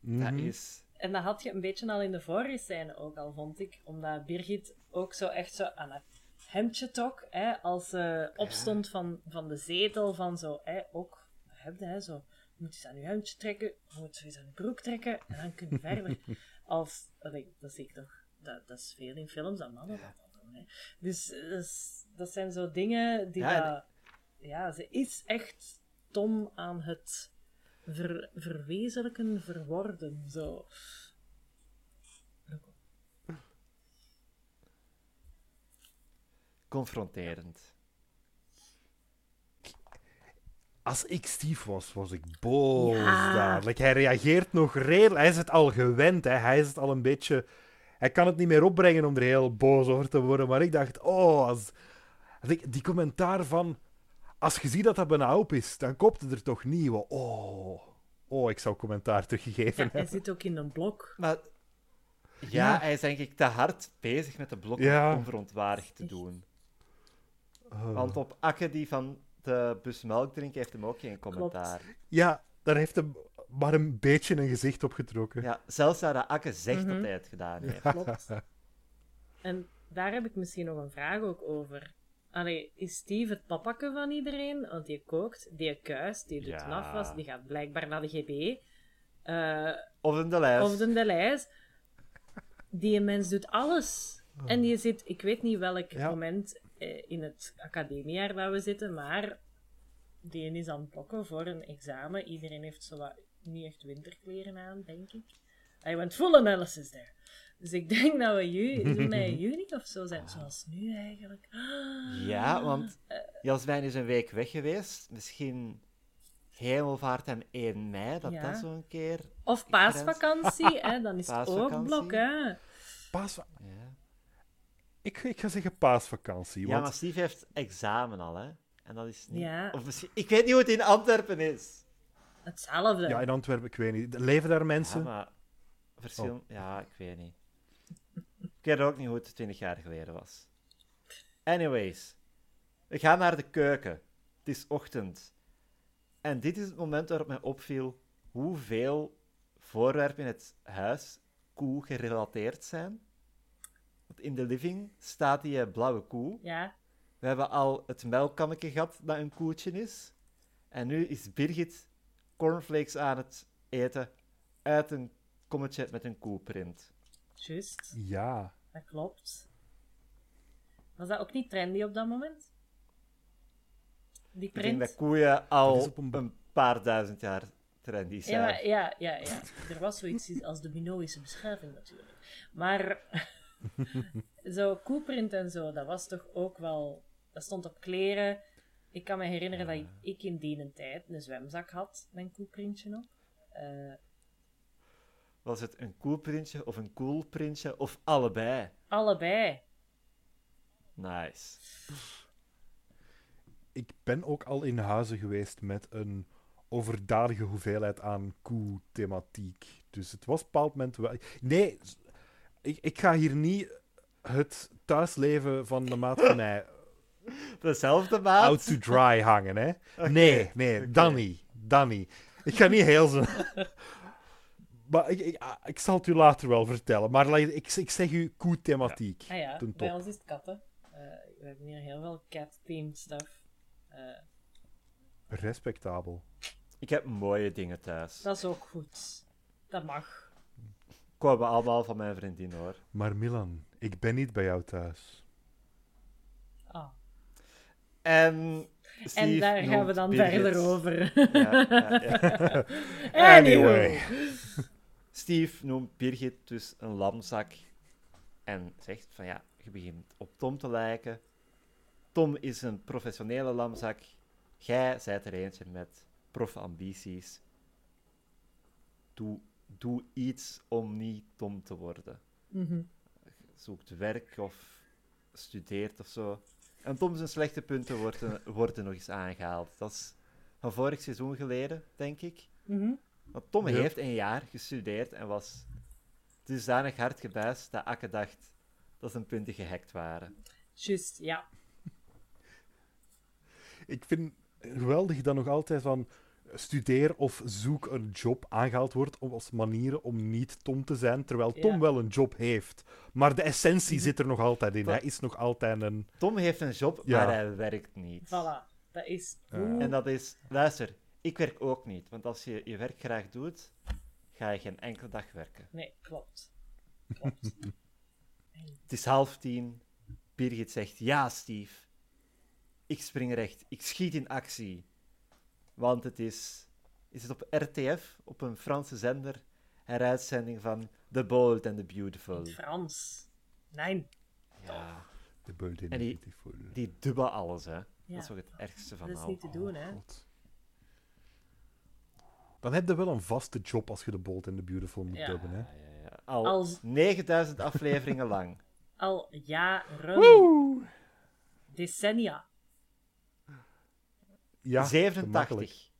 Dat Mhm. is En dat had je een beetje al in de vorige scène ook al, vond ik. Omdat Birgit ook zo echt zo aan het hemdje trok. Hè, als ze opstond van, van de zetel. Van zo, hè, ook, heb je, hè, zo. Je moet eens aan je hemdje trekken. Je moet eens aan je broek trekken. En dan kun je verder. [laughs] Als, allee, dat zie ik toch. Dat, dat is veel in films dat mannen dat Hè. Dus dat, zijn zo dingen die Ja, en- dat- ja, ze is echt Tom aan het ver, verwezenlijken, verworden. Zo. Confronterend. Als ik Steve was, was ik boos Ja. daar. Like, hij reageert nog redelijk. Hij is het al gewend. Hè. Hij is het al een beetje... Hij kan het niet meer opbrengen om er heel boos over te worden. Maar ik dacht, oh... Als... als ik- die commentaar van... Als je ziet dat dat bijna op is, dan koopt het er toch niet. Oh... Oh, ik zou commentaar teruggegeven Ja, hij hebben. zit ook in een blok. Maar ja, Ja. hij is denk ik te hard bezig met de blok Ja. om verontwaardigd te doen. Oh. Want op Akke die van de bus melk drinken heeft hem ook geen commentaar. Ja, daar heeft hem maar een beetje een gezicht op getrokken. Ja, zelfs dat Akke zegt Mhm. dat hij het gedaan heeft. Klopt. [laughs] En daar heb ik misschien nog een vraag ook over. Allee, is Steve het papakke van iedereen? Want die kookt, die kuist, die doet Ja. een afwas, die gaat blijkbaar naar de GB. eh, Of in de lijst. of de lijst. Die mens doet alles. En die zit, ik weet niet welk Ja. moment eh, in het academiejaar dat we zitten, maar die is aan het blokken voor een examen. Iedereen heeft zo wat, niet echt winterkleren aan, denk ik. I went full analysis there. Dus ik denk dat we [laughs] in juni of zo zijn, zoals nu eigenlijk. Ja, want Jasmijn is een week weg geweest. Misschien Hemelvaart en 1 mei, dat Ja. dat zo een keer... Of paasvakantie, hè, dan is [laughs] het ook Paasvakantie. blok, hè. Paasva- Ja, ik, ik ga zeggen paasvakantie. ja Want maar Steve heeft examen al, hè. En dat is niet... Ja. Of misschien... Ik weet niet hoe het in Antwerpen is. Hetzelfde. Ja, in Antwerpen, ik weet niet. Leven daar mensen? Ja, maar... Verschil... Ja, ik weet niet. Ik weet ook niet hoe het 20 jaar geleden was. Anyways. We gaan naar de keuken. Het is ochtend. En dit is het moment waarop mij opviel hoeveel voorwerpen in het huis koe gerelateerd zijn. Want in de living staat die eh, blauwe koe. Ja, We hebben al het melkkannetje gehad dat een koetje is. En nu is Birgit cornflakes aan het eten uit een kommetje met een koeprint. juist. Ja. Dat klopt. Was dat ook niet trendy op dat moment? Die Ik denk print? dat koeien al een paar duizend jaar trendy zijn. Ja, maar, ja, ja, ja. Er was zoiets als de Minoïsche beschaving natuurlijk. Maar [laughs] zo koeprint en zo, dat was toch ook wel... Dat stond op kleren. Ik kan me herinneren dat ik in die tijd een zwemzak had met een koeprintje op. Eh, Was het een koelprintje of een koelprintje of allebei? allebei. Nice. Ik ben ook al in huizen geweest met een overdadige hoeveelheid aan koe-thematiek. Dus het was op een bepaald moment wel... Nee, ik, ik ga hier niet het thuisleven van de maat van mij [laughs] Dezelfde maat? out to dry hangen, hè. [laughs] Nee, nee, dan niet. Dan niet. Ik ga niet heel zo... [laughs] Maar ik, ik, ah, ik zal het u later wel vertellen. Maar ik, ik zeg u koe-thematiek. Ah ja, Ten bij top. ons is het katten. Eh, we hebben hier heel veel cat-themed stuff. Eh, Respectabel. Ik heb mooie dingen thuis. dat is ook goed. Dat mag. Komen allemaal van mijn vriendin hoor. Maar Milan, ik ben niet bij jou thuis. En, Steve En daar gaan we dan Birgit. verder over. Ja, ja, ja. [laughs] Anyway. Steve noemt Birgit dus een lamzak en zegt van ja, je begint op Tom te lijken. Tom is een professionele lamzak. Jij zijt er eentje met prof-ambities. Doe, doe iets om niet Tom te worden. Mhm. Zoekt werk of studeert of zo. En Tom zijn slechte punten worden, worden nog eens aangehaald. Dat is van vorig seizoen geleden, denk ik. Mhm. Want Tom Ja. heeft een jaar gestudeerd en was dusdanig hard gebuist dat Akke dacht dat zijn punten gehackt waren. Juist, ja. Ik vind geweldig dat nog altijd van studeer of zoek een job aangehaald wordt om als manieren om niet Tom te zijn, terwijl Tom Ja. wel een job heeft. Maar de essentie zit er nog altijd in. Hij is nog altijd een... Tom heeft een job, Ja. maar hij werkt niet. Voilà, dat is. En dat is, luister, ik werk ook niet. Want als je je werk graag doet, ga je geen enkele dag werken. Nee, klopt. [laughs] Klopt. Het is half tien. Birgit zegt: Ja, Steve. Ik spring recht. Ik schiet in actie. Want het is. Is het op RTF, op een Franse zender, een uitzending van The Bold and the Beautiful. In Frans. Nee. Ja, De Bold and En die- Beautiful. die dubben alles, hè. Ja. Dat is ook het ergste van Dat is al. niet te doen, hè. Oh, God. Dan heb je wel een vaste job als je de Bold and the Beautiful moet Ja. hebben. Hè? Ja, ja, ja. Al Als- 9000 afleveringen lang. [laughs] Al jaren. Decennia. Ja, gemakkelijk. 87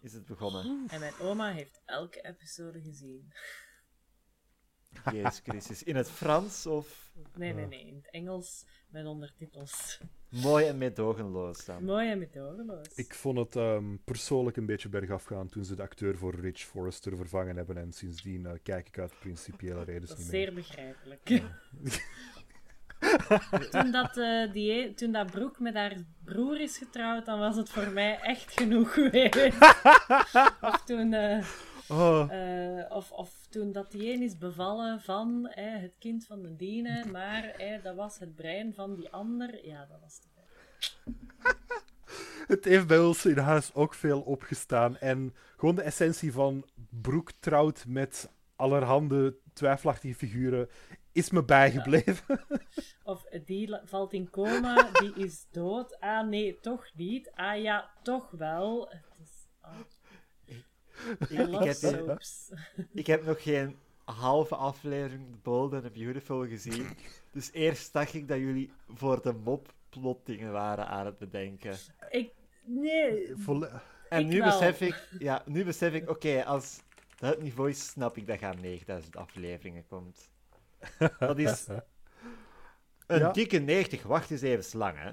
is het begonnen. En mijn oma heeft elke episode gezien. [laughs] Jezus Christus. In het Frans of Nee, nee, nee. In het Engels met ondertitels. mooi en meedogenloos dan? Mooi en meteoroloos. Ik vond het ehm, persoonlijk een beetje bergaf gaan toen ze de acteur voor Rich Forrester vervangen hebben. En sindsdien eh, kijk ik uit principiële redenen Dat is niet meer. zeer begrijpelijk. [laughs] [laughs] toen, dat, eh, die, toen dat Brooke met haar broer is getrouwd, dan was het voor mij echt genoeg geweest. [laughs] of toen... eh, Oh, Eh, of, of toen dat die een is bevallen van eh, het kind van de Dine, maar eh, dat was het brein van die ander. Ja, dat was te veel. [laughs] het heeft bij ons in huis ook veel opgestaan. En gewoon de essentie van Broek trouwt met allerhande twijfelachtige figuren is me bijgebleven. [laughs] Of die valt in coma, die is dood. Ah nee, toch niet. Ah ja, toch wel. Het is... I Ik, heb, soaps. ik heb nog geen halve aflevering The Bold and the Beautiful gezien. Dus eerst dacht ik dat jullie voor de mop plotdingen waren aan het bedenken. Ik... Nee, Volle- En Ik nu wel. besef ik, ja, nu besef ik, oké, als dat het niveau is, snap ik dat je aan 9000 afleveringen komt. Dat is [laughs] een Ja. dikke 90, wacht eens even lang, hè?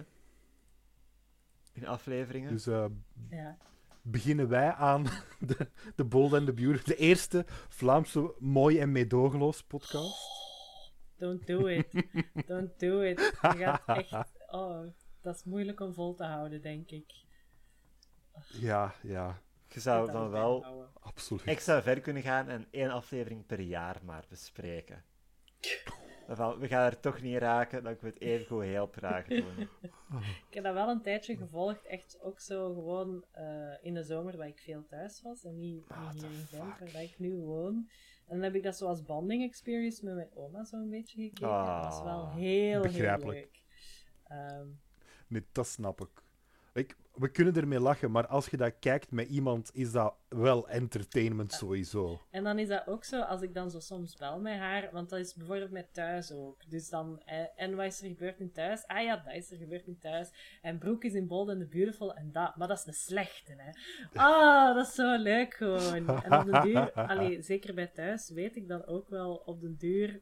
In afleveringen. Dus eh, ja. beginnen wij aan [laughs] de, de Bold and the Beautiful. De eerste Vlaamse mooi en meedogenloos podcast. Don't do it. Don't do it. Je gaat echt... Oh, dat is moeilijk om vol te houden, denk ik. Ja, ja, Je zou dan wel extra ver kunnen gaan en één aflevering per jaar maar bespreken. We gaan er toch niet raken, dan kunnen we het even goed heel traag doen. [laughs] Ik heb dat wel een tijdje gevolgd, echt ook zo gewoon eh, in de zomer dat ik veel thuis was en niet, niet hier in Gent, waar ik nu woon. En dan heb ik dat zo als bonding experience met mijn oma zo'n beetje gekeken. Dat was wel Ah, heel, heel begrijpelijk. leuk. Ehm, Nee, dat snap ik. ik. We kunnen ermee lachen, maar als je dat kijkt met iemand, is dat wel entertainment sowieso. en dan is dat ook zo, als ik dan zo soms bel met haar, want dat is bijvoorbeeld met thuis ook. Dus dan, eh, en wat is er gebeurd in thuis? Ah ja, dat is er gebeurd in thuis. En Brooke is in Bold and the Beautiful en dat. Maar dat is de slechte, hè. Ah, dat is zo leuk gewoon. En op den duur, allee, zeker bij thuis, weet ik dan ook wel op den duur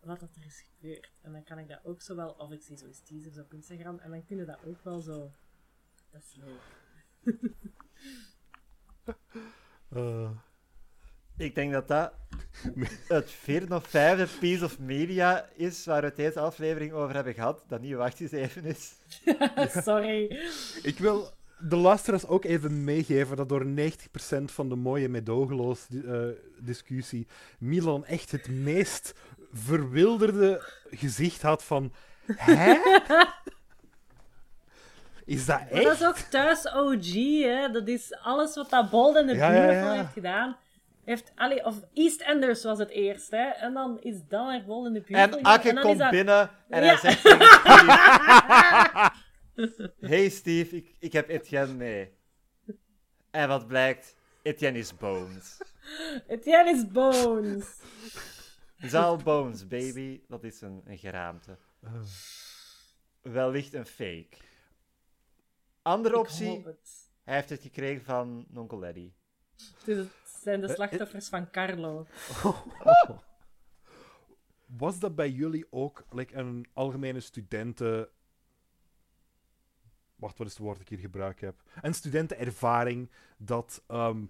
wat dat er is gebeurd. En dan kan ik dat ook zo wel, of ik zie zo eens teasers op Instagram, en dan kunnen dat ook wel zo. Dat is leuk. Eh, Ik denk dat dat [laughs] het vierde of vijfde piece of media is waar we het deze aflevering over hebben gehad, dat niet wacht eens even is. [laughs] Sorry. ik wil de luisteraars ook even meegeven dat door 90% van de mooie medogeloos eh, discussie Milan echt het meest verwilderde gezicht had van... Hè? [laughs] Is dat Maar dat is echt? ook thuis OG, hè. Dat is alles wat dat Bold and the Ja, ja. heeft gedaan. Heeft, allee, of EastEnders was het eerst, hè. En dan is dan naar Bold and the Beautiful. En Akke en dan is komt dat- binnen en Ja. hij zegt tegen [laughs] Steve... [laughs] Hey Steve, ik, ik heb Etienne mee. En wat blijkt? Etienne is Bones. Etienne is Bones. Zal Bones, baby. Dat is een, een geraamte. Wellicht een fake. Andere optie, hij heeft het gekregen van Nonkel Eddie. Dus het zijn de slachtoffers van Carlo. [laughs] Was dat bij jullie ook like, een algemene studenten wacht, wat is het woord dat ik hier gebruikt heb? Een studentenervaring dat ehm,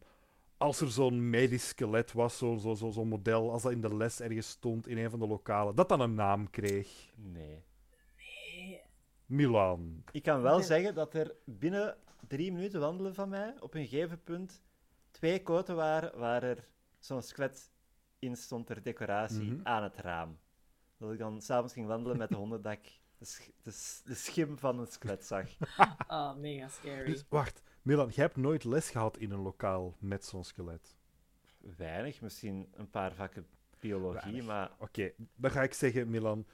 als er zo'n medisch skelet was, zo'n zo, zo, zo'n model, als dat in de les ergens stond in een van de lokalen, dat dan een naam kreeg. Nee. Milan. Ik kan wel Nee. zeggen dat er binnen drie minuten wandelen van mij op een gegeven punt twee koten waren waar er zo'n skelet in stond ter decoratie Mhm. aan het raam. Dat ik dan s'avonds ging wandelen met de honden dat ik de, sch- de, s- de schim van een skelet zag. Oh, [laughs] mega scary. Dus wacht, Milan, jij hebt nooit les gehad in een lokaal met zo'n skelet. Weinig, misschien een paar vakken biologie, Weinig. maar Oké, dan ga ik zeggen, Milan.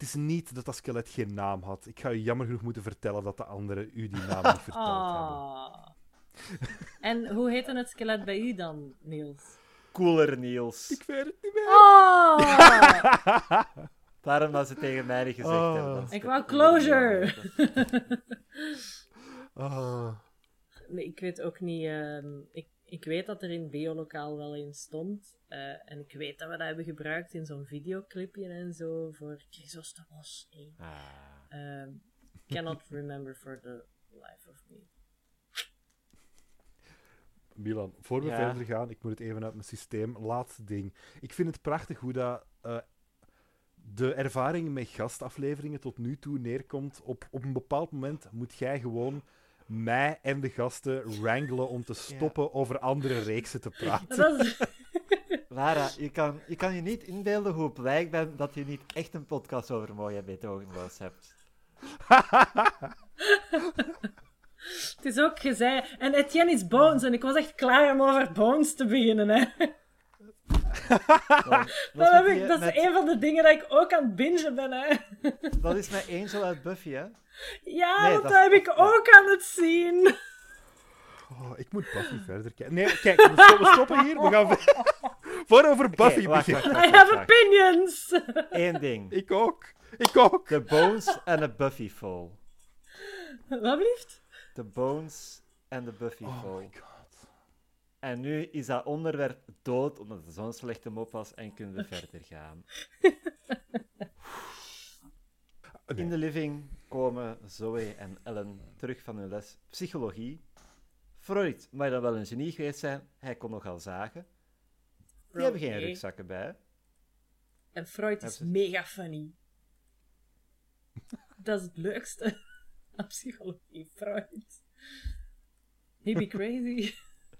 Het is niet dat dat skelet geen naam had. Ik ga u jammer genoeg moeten vertellen dat de anderen u die naam niet verteld hebben. Ah. [laughs] En hoe heette het skelet bij u dan, Niels? cooler Niels. Ik weet het niet meer. Oh! [laughs] Daarom dat ze tegen mij niet gezegd Oh. hebben. Ik wou closure. Ah. Nee, ik weet ook niet. ehm, ik, ik weet dat er in het biolokaal wel een stond. eh, en ik weet dat we dat hebben gebruikt in zo'n videoclipje en zo voor Chrysostomos 1. Ah. Ehm, cannot remember for the life of me. Milan, voor we Ja. verder gaan, ik moet het even uit mijn systeem. Laatste ding. Ik vind het prachtig hoe dat, eh, de ervaring met gastafleveringen tot nu toe neerkomt. Op, op een bepaald moment moet jij gewoon mij en de gasten wrangelen om te stoppen over andere reeksen te praten. Is, [laughs] Lara, je kan, je kan je niet inbeelden hoe blij ik ben dat je niet echt een podcast over mooie betogenloos hebt. [laughs] het is ook gezegd. En Etienne is Bones. En ik was echt klaar om over Bones te beginnen. Hè. [laughs] Dat, heb ik, die- dat is een van de dingen dat ik ook aan het bingen ben. Hè. dat is met Angel uit Buffy, hè? Ja, Nee, dat heb ik ja. ook aan het zien. Oh, ik moet Buffy verder kijken. Nee, kijk, we stoppen, we stoppen hier. We gaan ver- [laughs] voor over Buffy beginnen. wacht, I have wacht. opinions. Eén [laughs] ding. Ik ook. Ik ook. De Bones en de Buffy Fall. Wat blieft? De Bones en de Buffy Oh Fall. my god. En nu is dat onderwerp dood omdat het zo'n slechte mop was en kunnen we verder gaan. [laughs] In de living komen Zoe en Ellen terug van hun les psychologie. Freud mag dan wel een genie geweest zijn, hij kon nogal zagen. Die hebben geen rugzakken bij. En Freud is mega funny. [laughs] Dat is het leukste [laughs] aan psychologie, Freud. He be crazy.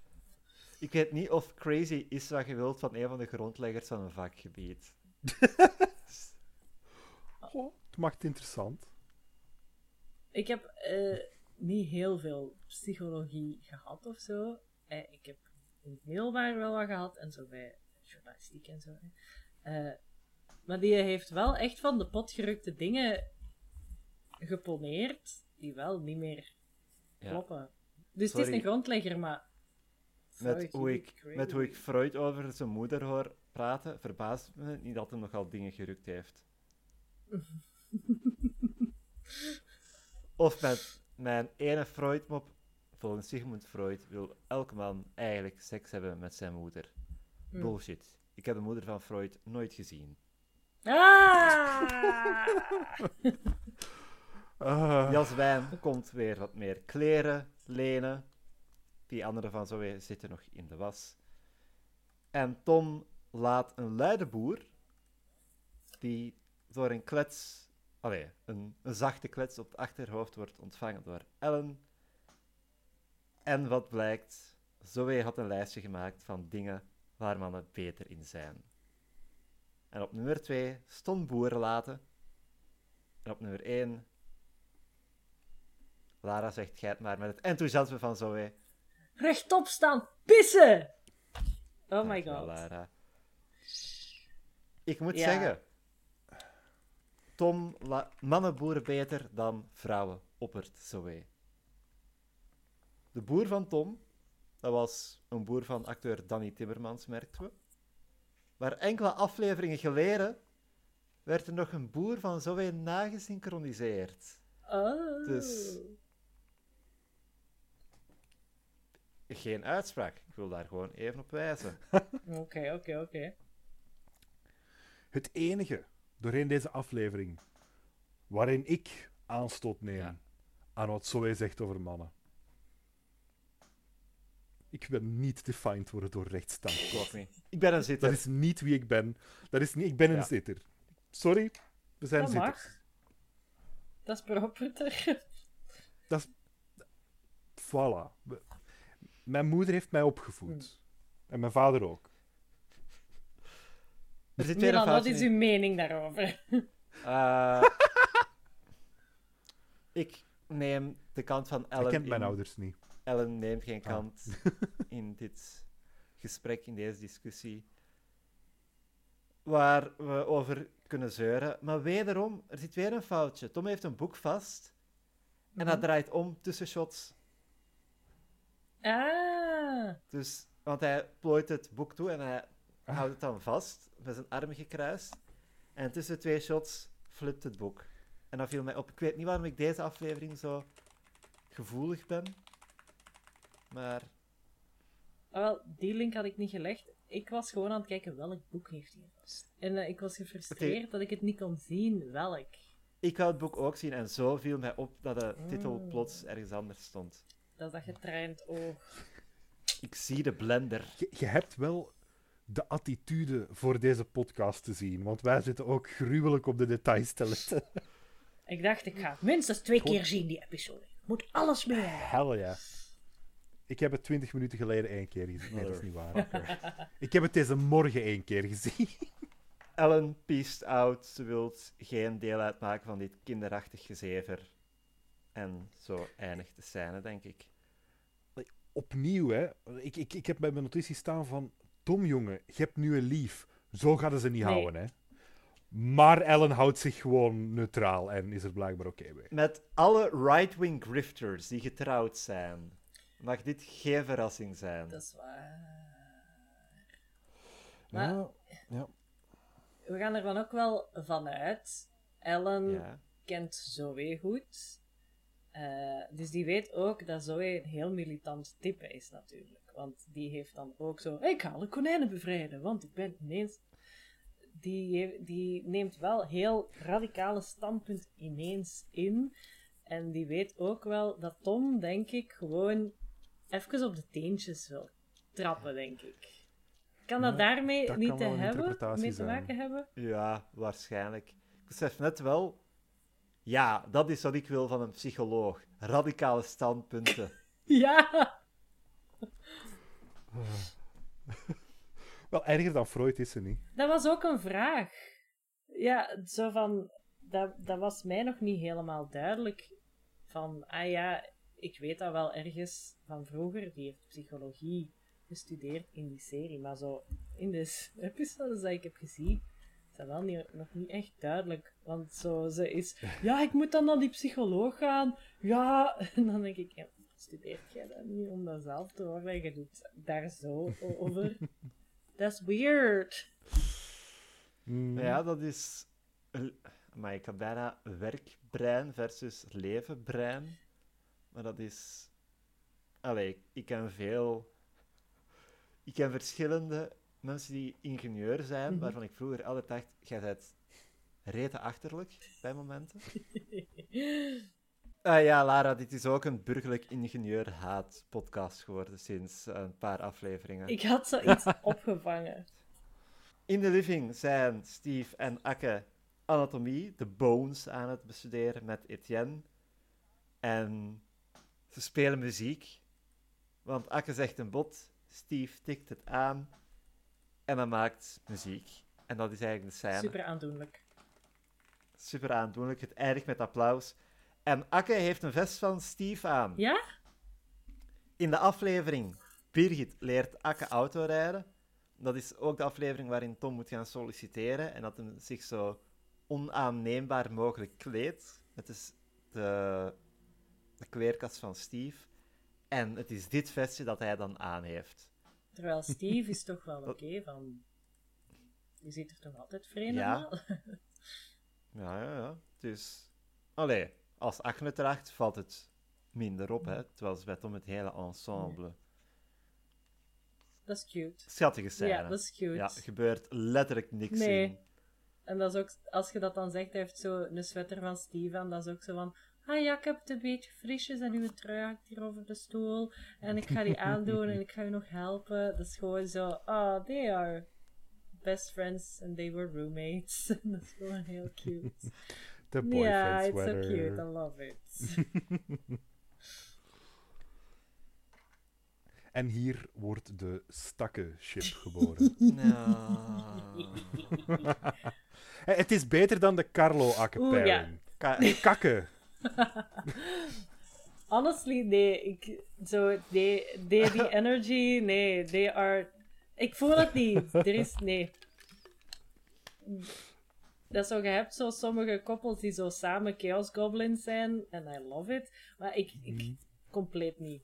[laughs] Ik weet niet of crazy is wat je wilt van een van de grondleggers van een vakgebied. Oh, het maakt het interessant. Ik heb eh, niet heel veel psychologie gehad of zo. Eh, ik heb in het middelbaar wel wat gehad en zo bij journalistiek en zo. Eh, maar die heeft wel echt van de potgerukte dingen geponeerd die wel niet meer Ja. kloppen. Dus het is een grondlegger, maar. Met hoe, ik, met hoe ik. Freud over zijn moeder hoor praten, verbaast me niet dat hij nogal dingen gerukt heeft. [laughs] of met mijn ene Freud-mop. Volgens Sigmund Freud wil elke man eigenlijk seks hebben met zijn moeder. Hm. Bullshit. Ik heb de moeder van Freud nooit gezien. Ah! [laughs] Ah, Jas Wijn komt weer wat meer kleren lenen. Die andere van Zoe zitten nog in de was. En Tom laat een luide boer, die door een klets, allee, een, een zachte klets op het achterhoofd wordt ontvangen door Ellen. En wat blijkt, Zoe had een lijstje gemaakt van dingen waar mannen beter in zijn. En op nummer 2 stond boeren laten. En op nummer 1 Lara zegt gij het maar met het enthousiasme van Zoe. Rechtop staan, pissen! Oh my god. Lara. Ik moet Ja. zeggen, Tom, la- mannen boeren beter dan vrouwen, oppert Zoe. De boer van Tom, dat was een boer van acteur Danny Timmermans, merkten we. Maar enkele afleveringen geleden werd er nog een boer van Zoe nagesynchroniseerd. Oh. Dus- Geen uitspraak, ik wil daar gewoon even op wijzen. [laughs] Oké, oké, oké. het enige doorheen deze aflevering waarin ik aanstoot neem Ja. aan wat Zoe zegt over mannen. Ik wil niet defined worden door rechtsstand. Ik ben een zitter. Dat is niet wie ik ben. Dat is niet, ik ben een Ja. zitter. Sorry, we zijn Dat zitters. mag. Dat is proper. [laughs] Voilà. We- Mijn moeder heeft mij opgevoed. En mijn vader ook. Er zit Milan, wat is uw mening daarover? Eh, [laughs] ik neem de kant van Ellen kent mijn in. ouders niet. Ellen neemt geen Ah. kant [laughs] in dit gesprek, in deze discussie. Waar we over kunnen zeuren. Maar wederom, er zit weer een foutje. Tom heeft een boek vast. En dat Mhm. draait om tussen shots. Ah, Dus, want hij plooit het boek toe en hij. Houdt het dan vast, met zijn armen gekruist. En tussen twee shots flipt het boek. En dat viel mij op. Ik weet niet waarom ik deze aflevering zo gevoelig ben. Maar Ah, wel, die link had ik niet gelegd. Ik was gewoon aan het kijken welk boek heeft hij vast. En eh, ik was gefrustreerd dat ik het niet kon zien welk. ik wou het boek ook zien en zo viel mij op dat de titel Mm. plots ergens anders stond. Dat is dat getraind oog. Ik zie de blender. Je, je hebt wel de attitude voor deze podcast te zien. Want wij zitten ook gruwelijk op de details te letten. Ik dacht, ik ga het minstens twee keer zien, die episode. Moet alles mee hebben. Hell ja. Ik heb het twintig minuten geleden één keer gezien. Nee, dat is niet waar. Ik heb het deze morgen één keer gezien. [laughs] Ellen peaced out. Ze wil geen deel uitmaken van dit kinderachtig gezever. En zo eindigt de scène, denk ik. Opnieuw, hè. Ik, ik, ik heb bij mijn notitie staan van... Tom, jongen, je hebt nu een lief. Zo gaan ze niet Nee. houden, hè. Maar Ellen houdt zich gewoon neutraal en is er blijkbaar oké mee. Met alle right-wing grifters die getrouwd zijn, mag dit geen verrassing zijn. Dat is waar. Maar Ja, ja. we gaan er dan ook wel vanuit. Ellen Ja. kent Zoe goed. Eh, dus die weet ook dat Zoe een heel militant type is, natuurlijk. Want die heeft dan ook zo... Ik ga alle konijnen bevrijden, want ik ben ineens... Die, die neemt wel heel radicale standpunt ineens in. En die weet ook wel dat Tom, denk ik, gewoon even op de teentjes wil trappen, denk ik. Kan dat daarmee dat niet te hebben, mee te maken hebben? Ja, waarschijnlijk. Ik besef net wel... Ja, dat is wat ik wil van een psycholoog. Radicale standpunten. [laughs] Ja! [laughs] Wel, erger dan Freud is ze niet. Dat was ook een vraag. Ja, zo van... Dat, dat was mij nog niet helemaal duidelijk. Van, ah ja, ik weet dat wel ergens van vroeger. Die heeft psychologie gestudeerd in die serie. Maar zo, in de [laughs] episodes dat ik heb gezien, dat wel niet, nog niet echt duidelijk. Want zo, ze is... Ja, ik moet dan naar die psycholoog gaan. Ja, [laughs] en dan denk ik... Ja, studeert jij dat niet om dat zelf te horen? Je doet daar zo [laughs] over. Dat is weird. Mm. Ja, dat is... Maar ik had bijna werkbrein versus levenbrein. Maar dat is... Allee, ik ken veel... Ik ken verschillende mensen die ingenieur zijn, Mhm. waarvan ik vroeger altijd dacht, jij bent rete achterlijk bij momenten. [laughs] Ah ja, Lara, dit is ook een burgerlijk ingenieur-haat-podcast geworden sinds een paar afleveringen. Ik had zoiets [laughs] opgevangen. In de living zijn Steve en Akke anatomie, de bones, aan het bestuderen met Etienne. En ze spelen muziek, want Akke zegt een bot, Steve tikt het aan en dan maakt muziek. En dat is eigenlijk de scène. Super aandoenlijk. Super aandoenlijk. Het eindigt met applaus. En Akke heeft een vest van Steve aan. Ja? In de aflevering Birgit leert Akke autorijden. Dat is ook de aflevering waarin Tom moet gaan solliciteren en dat hij zich zo onaanneembaar mogelijk kleedt. Het is de, de kleerkast van Steve. En het is dit vestje dat hij dan aan heeft. Terwijl Steve is toch wel oké van... Je ziet er toch altijd vreemd Ja. [laughs] Ja, ja, ja. Dus, allee, als het draagt, valt het minder op, hè. Terwijl ze bij Tom het hele ensemble. Dat is cute. Schattige scène. Ja, dat is cute. Ja, er gebeurt letterlijk niks Nee. in. En dat is ook, als je dat dan zegt, hij heeft zo een sweater van Steve aan, dat is ook zo van, Ah ja, ik heb het een beetje frisjes en uw trui hangt hier over de stoel. En ik ga die [laughs] aandoen en ik ga u nog helpen. Dat is gewoon zo, oh, they are best friends and they were roommates. [laughs] dat is gewoon heel cute. [laughs] De Ja, boyfriend it's so sweater. cute. I love it. En hier wordt de Stakke-ship geboren. Het is beter dan de Carlo-akke Oeh, pairing. Ka- Kakke. [laughs] Honestly, nee. Ik, zo, they, they, the [laughs] energy, nee. They are... Ik voel het niet. Er is... Nee. Dat zo, je hebt zo sommige koppels die zo samen Chaos Goblins zijn. En I love it. Maar ik... ik compleet niet.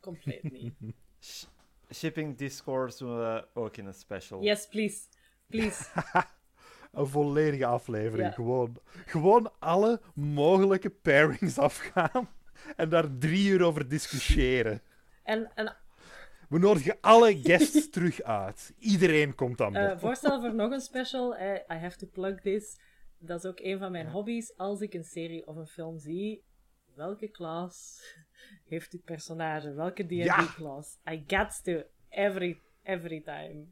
Compleet niet. [laughs] Sh- shipping discourse doen we ook in een special. Yes, please. Please. Een volledige aflevering. Ja. Gewoon, gewoon alle mogelijke pairings afgaan. En daar drie uur over discussiëren. En, en We nodigen alle guests [laughs] terug uit. Iedereen komt aan eh, bod. voorstel voor nog een special. eh, I have to plug this. Dat is ook een van mijn hobby's. Als ik een serie of een film zie, welke klas heeft dit personage? Welke D&D Ja. klas? I get to every, every time.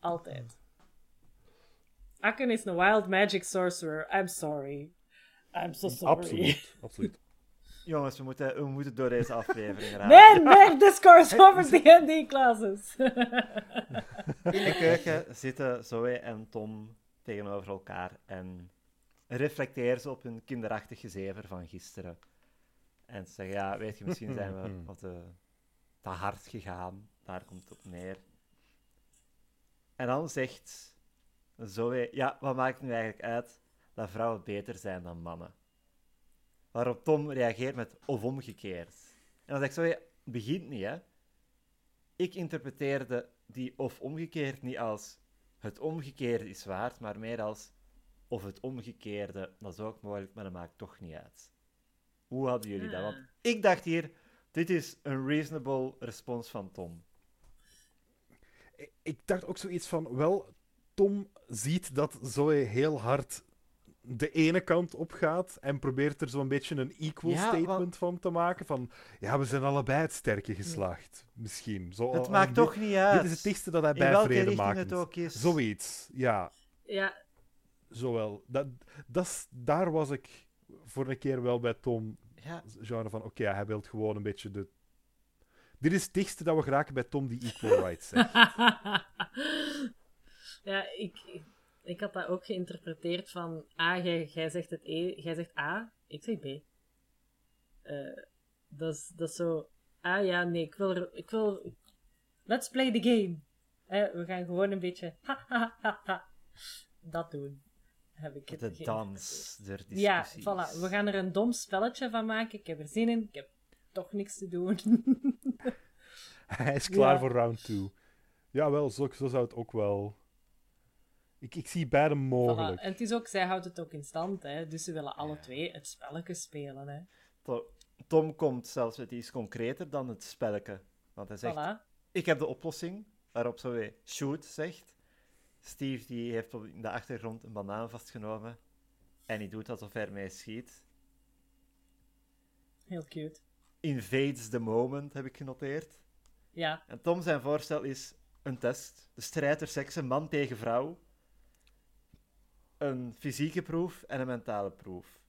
Altijd. Akken is een wild magic sorcerer. I'm sorry. I'm so sorry. Absoluut. [laughs] Absoluut. Jongens, we moeten, we moeten door deze aflevering [laughs] raken. Nee, meer discourse [laughs] over D&D classes. In de keuken zitten Zoe en Tom tegenover elkaar en reflecteren ze op hun kinderachtig gezever van gisteren. En ze zeggen, ja, weet je, misschien zijn we wat te, te hard gegaan. Daar komt het op neer. En dan zegt Zoe, ja, wat maakt nu eigenlijk uit dat vrouwen beter zijn dan mannen? Waarop Tom reageert met of omgekeerd. En dan zegt Zoe, het begint niet, hè. Ik interpreteerde die of omgekeerd niet als het omgekeerde is waard, maar meer als of het omgekeerde, dat is ook mogelijk, maar dat maakt toch niet uit. Hoe hadden jullie dat? Want Ah. ik dacht hier, dit is een reasonable respons van Tom. Ik- Ik dacht ook zoiets van, wel, Tom ziet dat Zoe heel hard de ene kant op gaat en probeert er zo'n beetje een equal Ja, statement want- van te maken. Van, ja, we zijn allebei het sterke geslacht. Misschien. Zo, Het maakt dit- toch niet uit. Dit is het dichtste dat hij bij vrede maakt. het ook is. Zoiets, ja. ja, Zowel. Dat, dat is- daar was ik voor een keer wel bij Tom. Ja, Genre van, oké, hij wil gewoon een beetje de... Dit is het dichtste dat we geraken bij Tom die equal rights zegt. [laughs] ja, ik, ik, had dat ook geïnterpreteerd van... Ah, jij, jij zegt het E, jij zegt A, ik zeg B. Eh, dat, is, dat is zo... Ah ja, nee, ik wil... er- Ik wil let's play the game. Eh, we gaan gewoon een beetje... ha, ha, ha, ha, dat doen. Heb ik het de dans der discussies. Ja, voilà. We gaan er een dom spelletje van maken. Ik heb er zin in. Ik heb toch niks te doen. [laughs] Hij is klaar Ja. voor round 2. Jawel, zo, zo zou het ook wel... Ik, ik zie beide Voilà. mogelijk. En het is ook, zij houdt het ook in stand, hè. Dus ze willen alle twee het spelletje spelen, hè. To- Tom komt zelfs met iets concreter dan het spelletje. Want hij zegt, Voilà. ik heb de oplossing, waarop Zoe shoot zegt. Steve die heeft op in de achtergrond een banaan vastgenomen. En die doet alsof hij ermee schiet. Heel cute. Invades the moment, heb ik genoteerd. Ja, En Tom zijn voorstel is een test. De strijd der seksen, man tegen vrouw. Een fysieke proef en een mentale proef.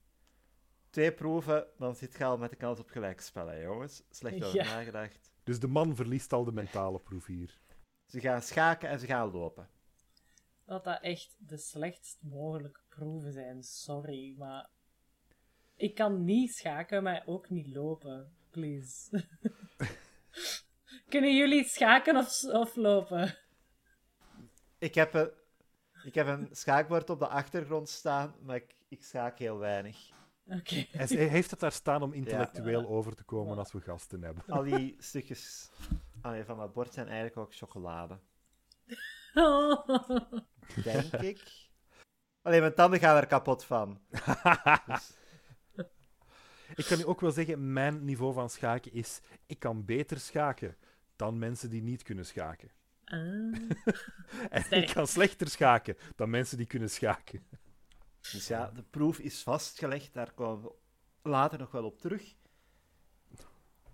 Twee proeven, dan zit je al met de kans op gelijkspel, hè, jongens. Slecht over Ja. nagedacht. Dus de man verliest al de mentale proef hier. Ze gaan schaken en ze gaan lopen. dat dat echt de slechtst mogelijke proeven zijn. Sorry, maar... Ik kan niet schaken, maar ook niet lopen. Please. [laughs] Kunnen jullie schaken of, of lopen? Ik heb, een, ik heb een schaakbord op de achtergrond staan, maar ik, ik schaak heel weinig. Oké. Hij, hij heeft het daar staan om intellectueel Ja. over te komen als we gasten hebben. Al die stukjes allee, van mijn bord zijn eigenlijk ook chocolade. [laughs] Denk ik. Alleen mijn tanden gaan er kapot van. [laughs] Dus- Ik kan u ook wel zeggen, mijn niveau van schaken is... Ik kan beter schaken dan mensen die niet kunnen schaken. Ah. [laughs] En Sterk. ik kan slechter schaken dan mensen die kunnen schaken. Dus ja, de proef is vastgelegd. Daar komen we later nog wel op terug.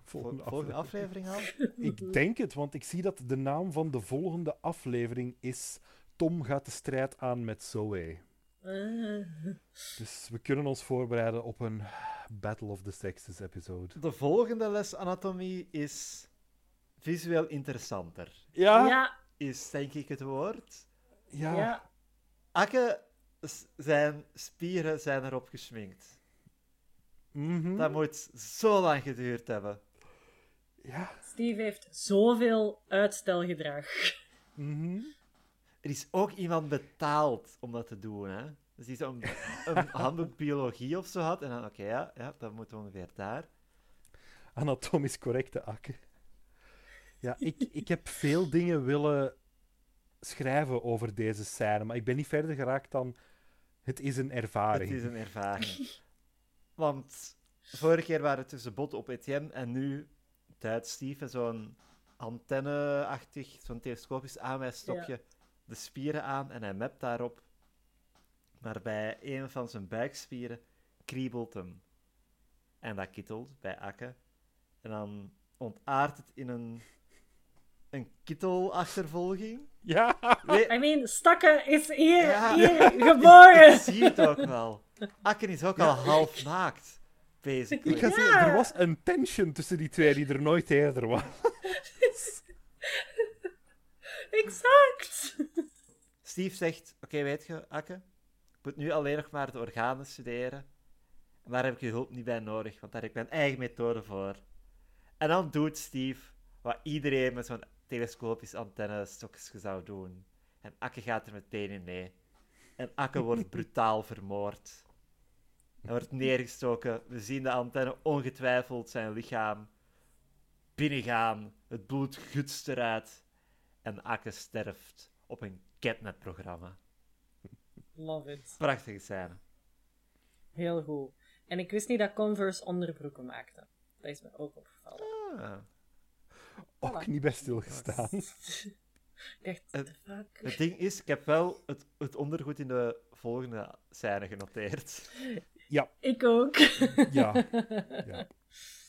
Volgende Volgende, aflevering. aflevering al. Ik denk het, want ik zie dat de naam van de volgende aflevering is Tom gaat de strijd aan met Zoe. Eh, Dus we kunnen ons voorbereiden op een Battle of the Sexes episode. De volgende les anatomie is visueel interessanter. Ja, ja, Is denk ik het woord. ja. ja. Akke, zijn spieren zijn erop gesminkt. Mhm. Dat moet zo lang geduurd hebben. ja. Steve heeft zoveel uitstelgedrag. Mhm. Er is ook iemand betaald om dat te doen, hè. Dus die zo'n [laughs] een handboek biologie of zo had. En dan, oké, ja, ja, dat moet ongeveer daar. Anatomisch correcte akke. Ja, ik, ik heb veel dingen willen schrijven over deze scène, maar ik ben niet verder geraakt dan het is een ervaring. Het is een ervaring. [laughs] Want vorige keer waren het tussen bot op Etienne en nu duidt Steve zo'n antenne-achtig, zo'n telescopisch aanwijsstokje de spieren aan en hij mapt daarop. Maar bij een van zijn buikspieren kriebelt hem. En dat kittelt bij Akke. En dan ontaart het in een, een kittelachtervolging. Ja, We- I mean, Stakke is hier, Ja. hier [laughs] geboren. Ik zie het ook wel. Akken is ook al half naakt. Basically. ik ga zeggen, er was een tension tussen die twee die er nooit eerder was. [laughs] Exact. Steve zegt: Oké, weet je, Akke, ik moet nu alleen nog maar de organen studeren. En daar heb ik je hulp niet bij nodig, want daar heb ik mijn eigen methode voor. En dan doet Steve wat iedereen met zo'n telescopisch antenne-stokje zou doen. En Akke gaat er meteen in mee. En Akke wordt [laughs] brutaal vermoord. Hij wordt neergestoken. We zien de antenne ongetwijfeld zijn lichaam binnengaan. Het bloed gutst eruit. En Akke sterft op een catnap-programma. Love it. Prachtige scène. Heel goed. En ik wist niet dat Converse onderbroeken maakte. Dat is me ook opgevallen. Ah. Ook niet bij stilgestaan. [laughs] [laughs] The fuck? Het ding is, ik heb wel het, het ondergoed in de volgende scène genoteerd. [laughs] Ja, Ik ook. ja, ja.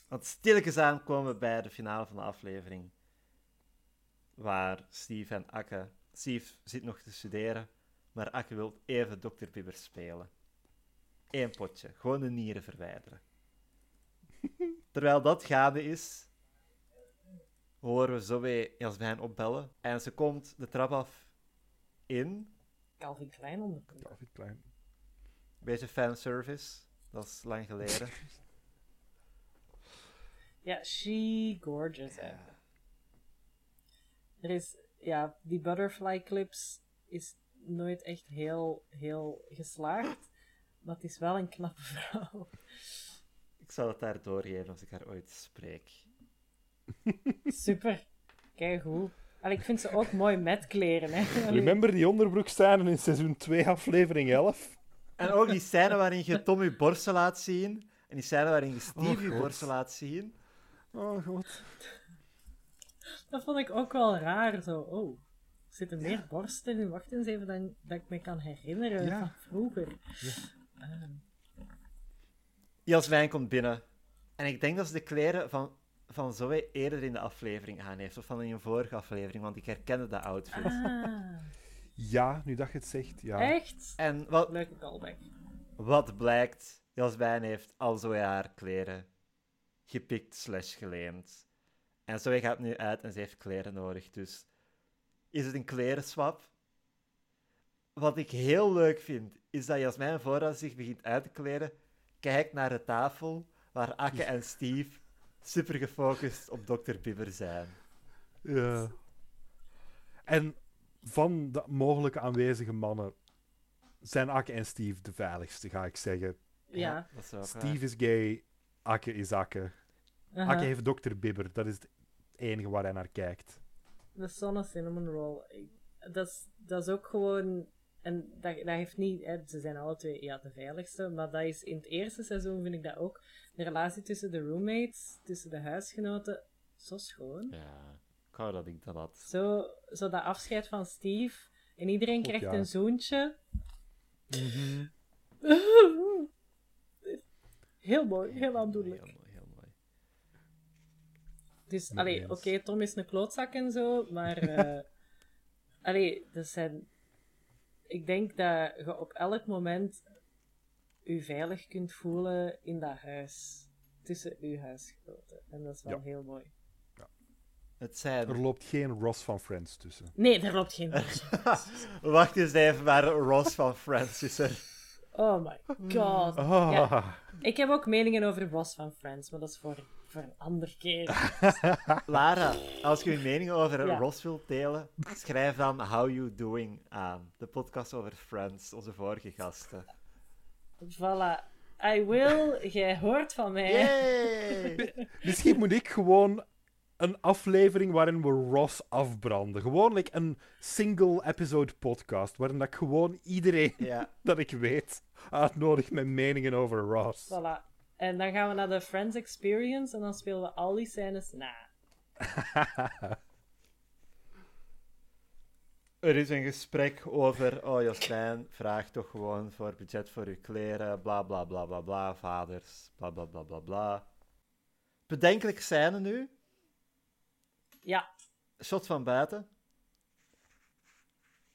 Want stilletjes aan komen we bij de finale van de aflevering. Waar Steve en Akke... Steve zit nog te studeren, maar Akke wil even Dr. Bibber spelen. Eén potje, gewoon de nieren verwijderen. Terwijl dat gaande is, horen we Zoe Jasmijn opbellen. En ze komt de trap af in. Calvin Klein onderbroek. David Klein. Beetje fanservice, dat is lang geleden. [laughs] Ja, she gorgeous. hè. Er is, ja, die butterfly clips is nooit echt heel, heel geslaagd. Maar het is wel een knappe vrouw. Ik zal het daar doorgeven als ik haar ooit spreek. Super. Kijk hoe. ik vind ze ook mooi met kleren. Hè. Remember die onderbroekscène in seizoen 2, aflevering 11? En ook die scène waarin je Tom je borsten laat zien. En die scène waarin je Steve Oh, borsten laat zien. Oh god. Dat vond ik ook wel raar. Zo, oh, er zitten meer borsten in. Wacht eens even dan, dat ik me kan herinneren Ja. van vroeger. Ehm, Jasmijn komt binnen. En ik denk dat ze de kleren van, van Zoe eerder in de aflevering aan heeft. Of van in een vorige aflevering, want ik herkende dat outfit. ah, Ja, nu dat je het zegt, ja. echt? En wat, Leuke callback. wat blijkt, Jasmijn heeft al Zoe haar kleren gepikt slash geleend. En Zoe gaat nu uit en ze heeft kleren nodig. Dus is het een klerenswap? Wat ik heel leuk vind, is dat Jasmijn voordat ze zich begint uit te kleden, kijkt naar de tafel waar Akke en Steve super gefocust op Dr. Bibber zijn. Ja. En van de mogelijke aanwezige mannen zijn Akke en Steve de veiligste, ga ik zeggen. Ja. dat is ook waar. Steve is gay, Akke is Akke. Akke heeft Dr. Bibber, dat is het enige waar hij naar kijkt. De Sonne Cinnamon Roll. Ik- Dat is, dat is ook gewoon. En dat, dat heeft niet. Hè, ze zijn alle twee ja, de veiligste. Maar dat is in het eerste seizoen, vind ik dat ook. De relatie tussen de roommates, tussen de huisgenoten. Zo schoon. Ja, ik wou dat ik dat had. Zo, zo dat afscheid van Steve. En iedereen krijgt ja. een zoontje. Heel mooi, heel aandoenlijk. Heel mooi, heel mooi. Dus, oké, Tom is een klootzak en zo, maar... [laughs] eh allee, dat zijn... Ik denk dat je op elk moment je veilig kunt voelen in dat huis. Tussen uw huisgenoten. En dat is wel Ja. heel mooi. Het zijn... Er loopt geen Ross van Friends tussen. Nee, daar loopt geen... [laughs] Wacht eens even, maar Ross van Friends is er. Oh my god. Ah. Ja, ik heb ook meningen over Ross van Friends, maar dat is voor, voor een andere keer. [laughs] Lara, als je je mening over Ja. Ross wilt delen, schrijf dan How You Doing aan. De podcast over Friends, onze vorige gasten. Voilà. I will, jij hoort van mij. Yay! [laughs] Misschien moet ik gewoon een aflevering waarin we Ross afbranden. Gewoon like, een single episode podcast. Waarin dat ik gewoon iedereen Ja, [laughs] dat ik weet uitnodig met meningen over Ross. Voilà. En dan gaan we naar de Friends Experience en dan spelen we al die scènes na. [laughs] er is een gesprek over, oh Joslijn, vraag toch gewoon voor budget voor uw kleren, bla bla bla bla bla, vaders, bla bla bla bla bla. Bedenkelijk scène nu, Ja, shot van buiten.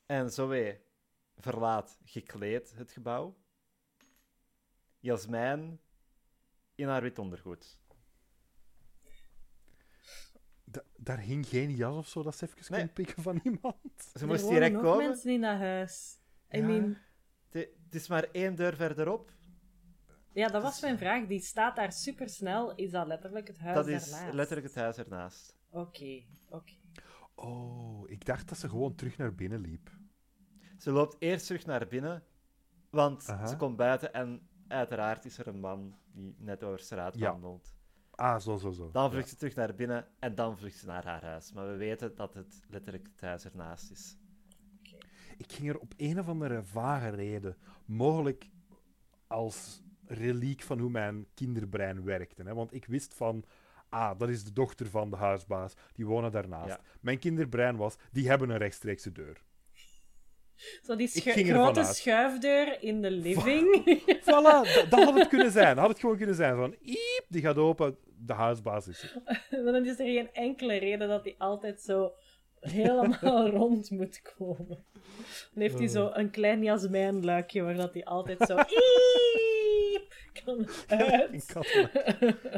En Zoe verlaat gekleed het gebouw. Jasmijn in haar wit ondergoed. Da- daar hing geen jas of zo dat ze even Nee. kon pikken van iemand. [laughs] Ze er moest direct komen. mensen in dat huis. I Ja. mean, Het is maar één deur verderop. ja, dat was mijn vraag. Die staat daar super snel. Is dat letterlijk het huis Dat is letterlijk het huis ernaast. Oké, oké. Oh, ik dacht dat ze gewoon terug naar binnen liep. Ze loopt eerst terug naar binnen, want Aha. ze komt buiten en uiteraard is er een man die net over straat Ja. wandelt. Ah, zo, zo, zo. Dan vlucht ze terug naar binnen en dan vlucht ze naar haar huis. Maar we weten dat het letterlijk het huis ernaast is. Ik ging er op een of andere vage reden, mogelijk als reliek van hoe mijn kinderbrein werkte. Hè? Want ik wist van, ah, dat is de dochter van de huisbaas, die wonen daarnaast. Ja. Mijn kinderbrein was, die hebben een rechtstreekse deur. Zo die schu- grote schuifdeur in de living. [laughs] Voilà, dat, dat had het kunnen [laughs] zijn. Dat had het gewoon kunnen zijn van, iep, die gaat open, de huisbaas is er. [laughs] Maar dan is er geen enkele reden dat hij altijd zo helemaal rond moet komen. Dan heeft hij zo een klein jasmijnluikje waar dat hij altijd zo... Iep, kan uit.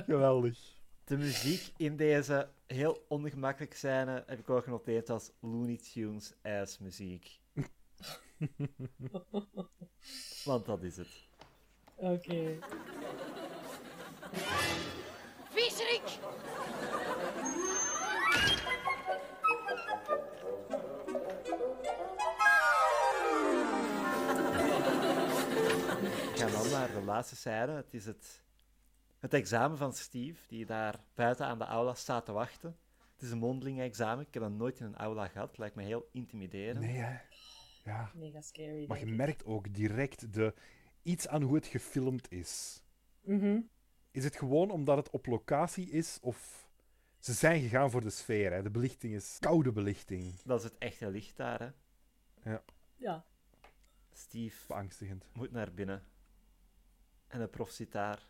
Geweldig. De muziek in deze heel ongemakkelijke scène heb ik ook genoteerd als Looney Tunes ass muziek. [laughs] Want dat is het. Oké. Viezerik! We gaan dan naar de laatste scène. Het is het, het examen van Steve, die daar buiten aan de aula staat te wachten. Het is een mondeling examen. Ik heb dat nooit in een aula gehad. Het lijkt me heel intimiderend. Nee, hè. Ja. Mega scary. Maar je merkt ook direct de, iets aan hoe het gefilmd is. Mhm. Is het gewoon omdat het op locatie is of ze zijn gegaan voor de sfeer? Hè? De belichting is koude belichting. Dat is het echte licht daar. Hè. Ja. Steve Beangstigend. moet naar binnen. En de prof zit daar. Er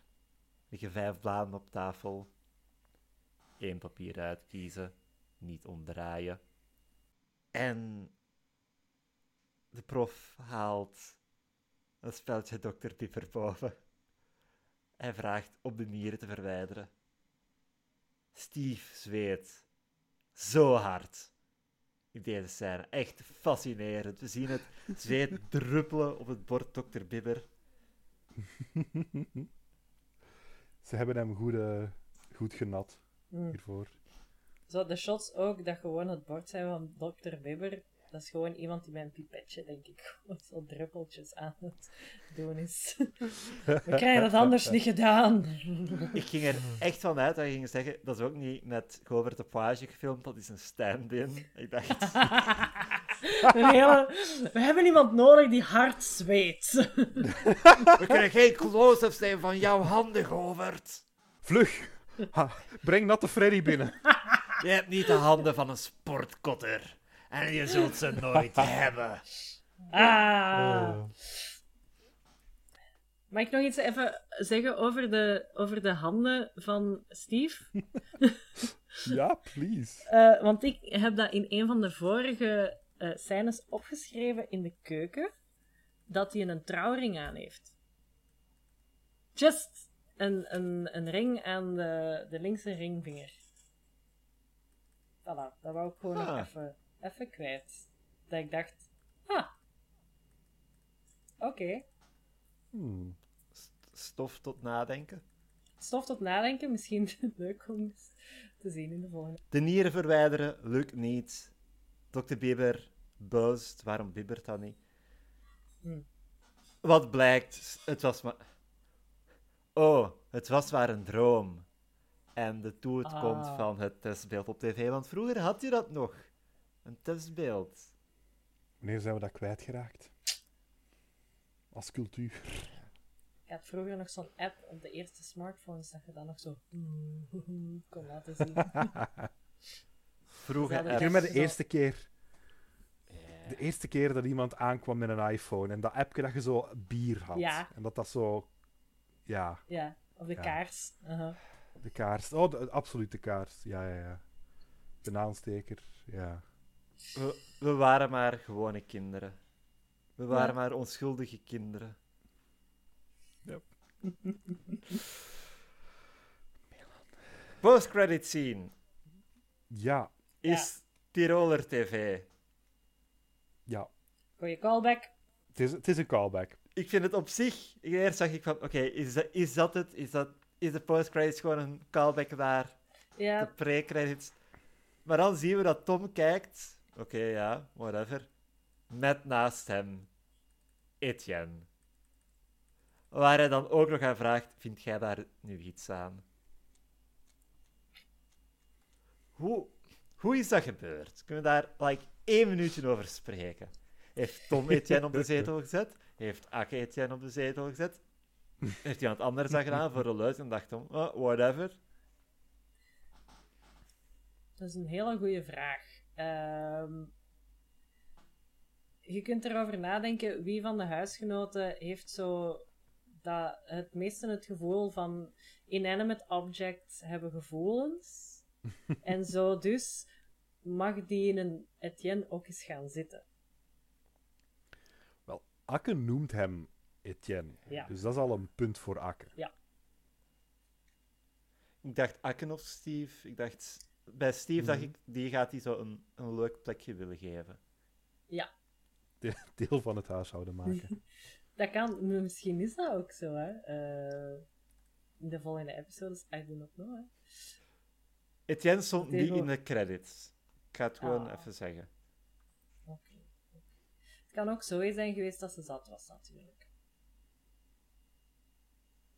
liggen vijf bladen op tafel. Eén papier uitkiezen. Niet omdraaien. En de prof haalt een speltje Dr. Pipper boven. Hij vraagt om de nieren te verwijderen. Steve zweet zo hard in deze scène. Echt fascinerend. We zien het zweet [laughs] druppelen op het bord Dr. Bibber. Ze hebben hem goed, eh, goed genat Mm. hiervoor. Zo, de shots ook, dat gewoon het bord zijn van Dr. Bibber. Dat is gewoon iemand die met een pipetje, denk ik, [laughs] gewoon zo druppeltjes aan het doen is. We krijgen dat anders niet gedaan. [laughs] Ik ging er echt van uit dat je ging zeggen, dat is ook niet met Govert de Page gefilmd, dat is een stand-in. Ik dacht, [laughs] Een hele... We hebben iemand nodig die hard zweet. we kunnen geen close-ups zijn van jouw handen, Govert. Vlug! Ha, breng natte Freddy binnen. Je hebt niet de handen van een sportkotter. En je zult ze nooit [laughs] hebben. Ah. Mag ik nog iets even zeggen over de, over de handen van Steve? [laughs] Ja, please. Eh, want ik heb dat in een van de vorige eh, scènes opgeschreven in de keuken, dat hij een trouwring aan heeft. Just een, een, een ring aan de, de linkse ringvinger. Voilà, dat wou ik gewoon nog Ah. even, even kwijt. Dat ik dacht, ah, oké. Hmm. St- Stof tot nadenken. Stof tot nadenken, misschien [laughs] leuk om te zien in de volgende. De nieren verwijderen lukt niet. Dr. Bieber buist. Waarom bibbert dat niet? Hm. Wat blijkt? Het was maar... Oh, het was maar een droom. En de toet Ah. komt van het testbeeld op tv. Want vroeger had je dat nog. Een testbeeld. Wanneer zijn we dat kwijtgeraakt? Als cultuur. Ik had vroeger nog zo'n app op de eerste smartphones dat je dan nog zo [laughs] kon laten zien. [laughs] Vroeger Ik herinner me de eerste keer. De eerste keer dat iemand aankwam met een iPhone en dat appje dat je zo bier had. Ja. En dat dat zo... Ja, Ja, of de Ja. kaars. Aha. de kaars. Oh, de, absoluut de kaars. Ja, ja, ja. De aansteker. Ja. We, we waren maar gewone kinderen. We waren Ja. maar onschuldige kinderen. Yep. [laughs] Post-credit scene Ja, is Tiroler TV. ja. Goeie callback. Het is, het is een callback. Ik vind het op zich... Eerst zag ik van, oké, is, dat, is dat het? Is, dat, is de post-credits gewoon een callback naar de Ja, pre-credits? Maar dan zien we dat Tom kijkt. Oké, ja, whatever. Met naast hem Etienne. Waar hij dan ook nog aan vraagt, vind jij daar nu iets aan? Hoe, hoe is dat gebeurd? Kunnen we daar like, één minuutje over spreken? Heeft Tom Etienne op de zetel gezet? Heeft Akke Etienne op de zetel gezet? Heeft iemand anders dat gedaan voor de luid en dacht Tom, oh, whatever. dat is een hele goede vraag. Ehm, je kunt erover nadenken, wie van de huisgenoten heeft zo dat, het meeste het gevoel van inanimate objects hebben gevoelens. [laughs] en zo dus mag die in een Etienne ook eens gaan zitten. Wel, Akke noemt hem Etienne. Ja. Dus dat is al een punt voor Akke. Ik dacht Akken of Steve. Ik dacht, bij Steve dacht ik, die gaat hij zo een, een leuk plekje willen geven. Ja, De- Deel van het huishouden maken. [laughs] dat kan. Misschien is dat ook zo, hè. Eh, in de volgende episodes, I do not know, hè. Etienne stond niet in de credits. Ik ga het gewoon Ah. even zeggen. Oké. oké. Het kan ook zo zijn geweest dat ze zat was, natuurlijk.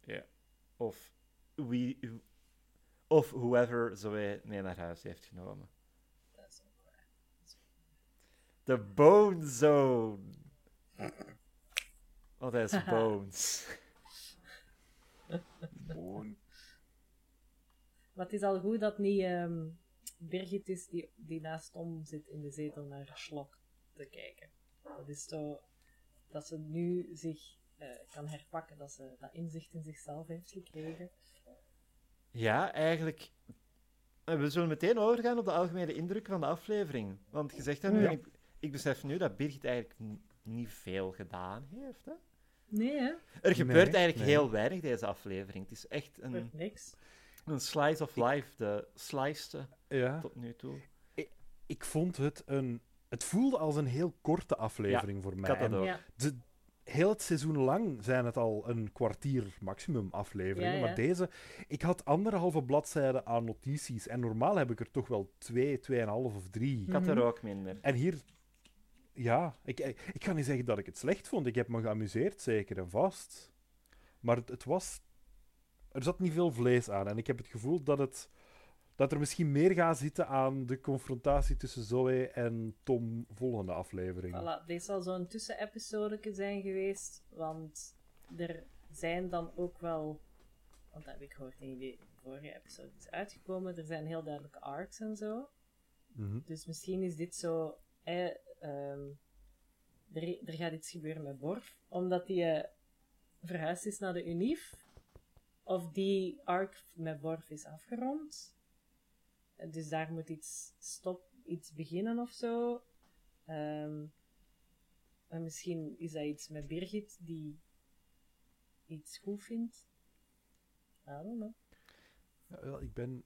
Ja. Of, wie, of whoever Zoe mee naar huis heeft genomen. Dat is ook waar. De Bone Zone. Want hij is [laughs] Bones. Gewoon. Maar het is al goed dat niet ehm, Birgit is die, die naast Tom zit in de zetel naar Slok te kijken. Dat is zo dat ze nu zich eh, kan herpakken, dat ze dat inzicht in zichzelf heeft gekregen. Ja, eigenlijk. eh, We zullen meteen overgaan op de algemene indruk van de aflevering. Want je zegt dat nu, Ja. ik, ik besef nu dat Birgit eigenlijk niet veel gedaan heeft. Hè? Nee, hè? Er gebeurt Nee, eigenlijk nee. heel weinig deze aflevering. Het is echt een, niks. een slice of life, de sliceste Ja. tot nu toe. Ik vond het een... Het voelde als een heel korte aflevering voor mij. had dat ook. De, heel het seizoen lang zijn het al een kwartier maximum afleveringen. Ja, ja. Maar deze... Ik had anderhalve bladzijde aan notities. En normaal heb ik er toch wel twee, tweeënhalf of drie. Ik had er ook minder. En hier... Ja, ik, ik, ga niet zeggen dat ik het slecht vond. Ik heb me geamuseerd, zeker en vast. Maar het, het was... Er zat niet veel vlees aan. En ik heb het gevoel dat, het, dat er misschien meer gaat zitten aan de confrontatie tussen Zoe en Tom volgende aflevering. Voilà, deze zal zo'n tussenepisode zijn geweest, want er zijn dan ook wel, want dat heb ik gehoord in die vorige episode is uitgekomen, er zijn heel duidelijke arcs en zo. Mhm. Dus misschien is dit zo, eh, er, er gaat iets gebeuren met Borf, omdat hij, eh, verhuisd is naar de Unif. Of die arc met Worf is afgerond. Dus daar moet iets stop, iets beginnen of zo. Ehm, en misschien is dat iets met Birgit die iets goed vindt. I don't know. Ja, ik ben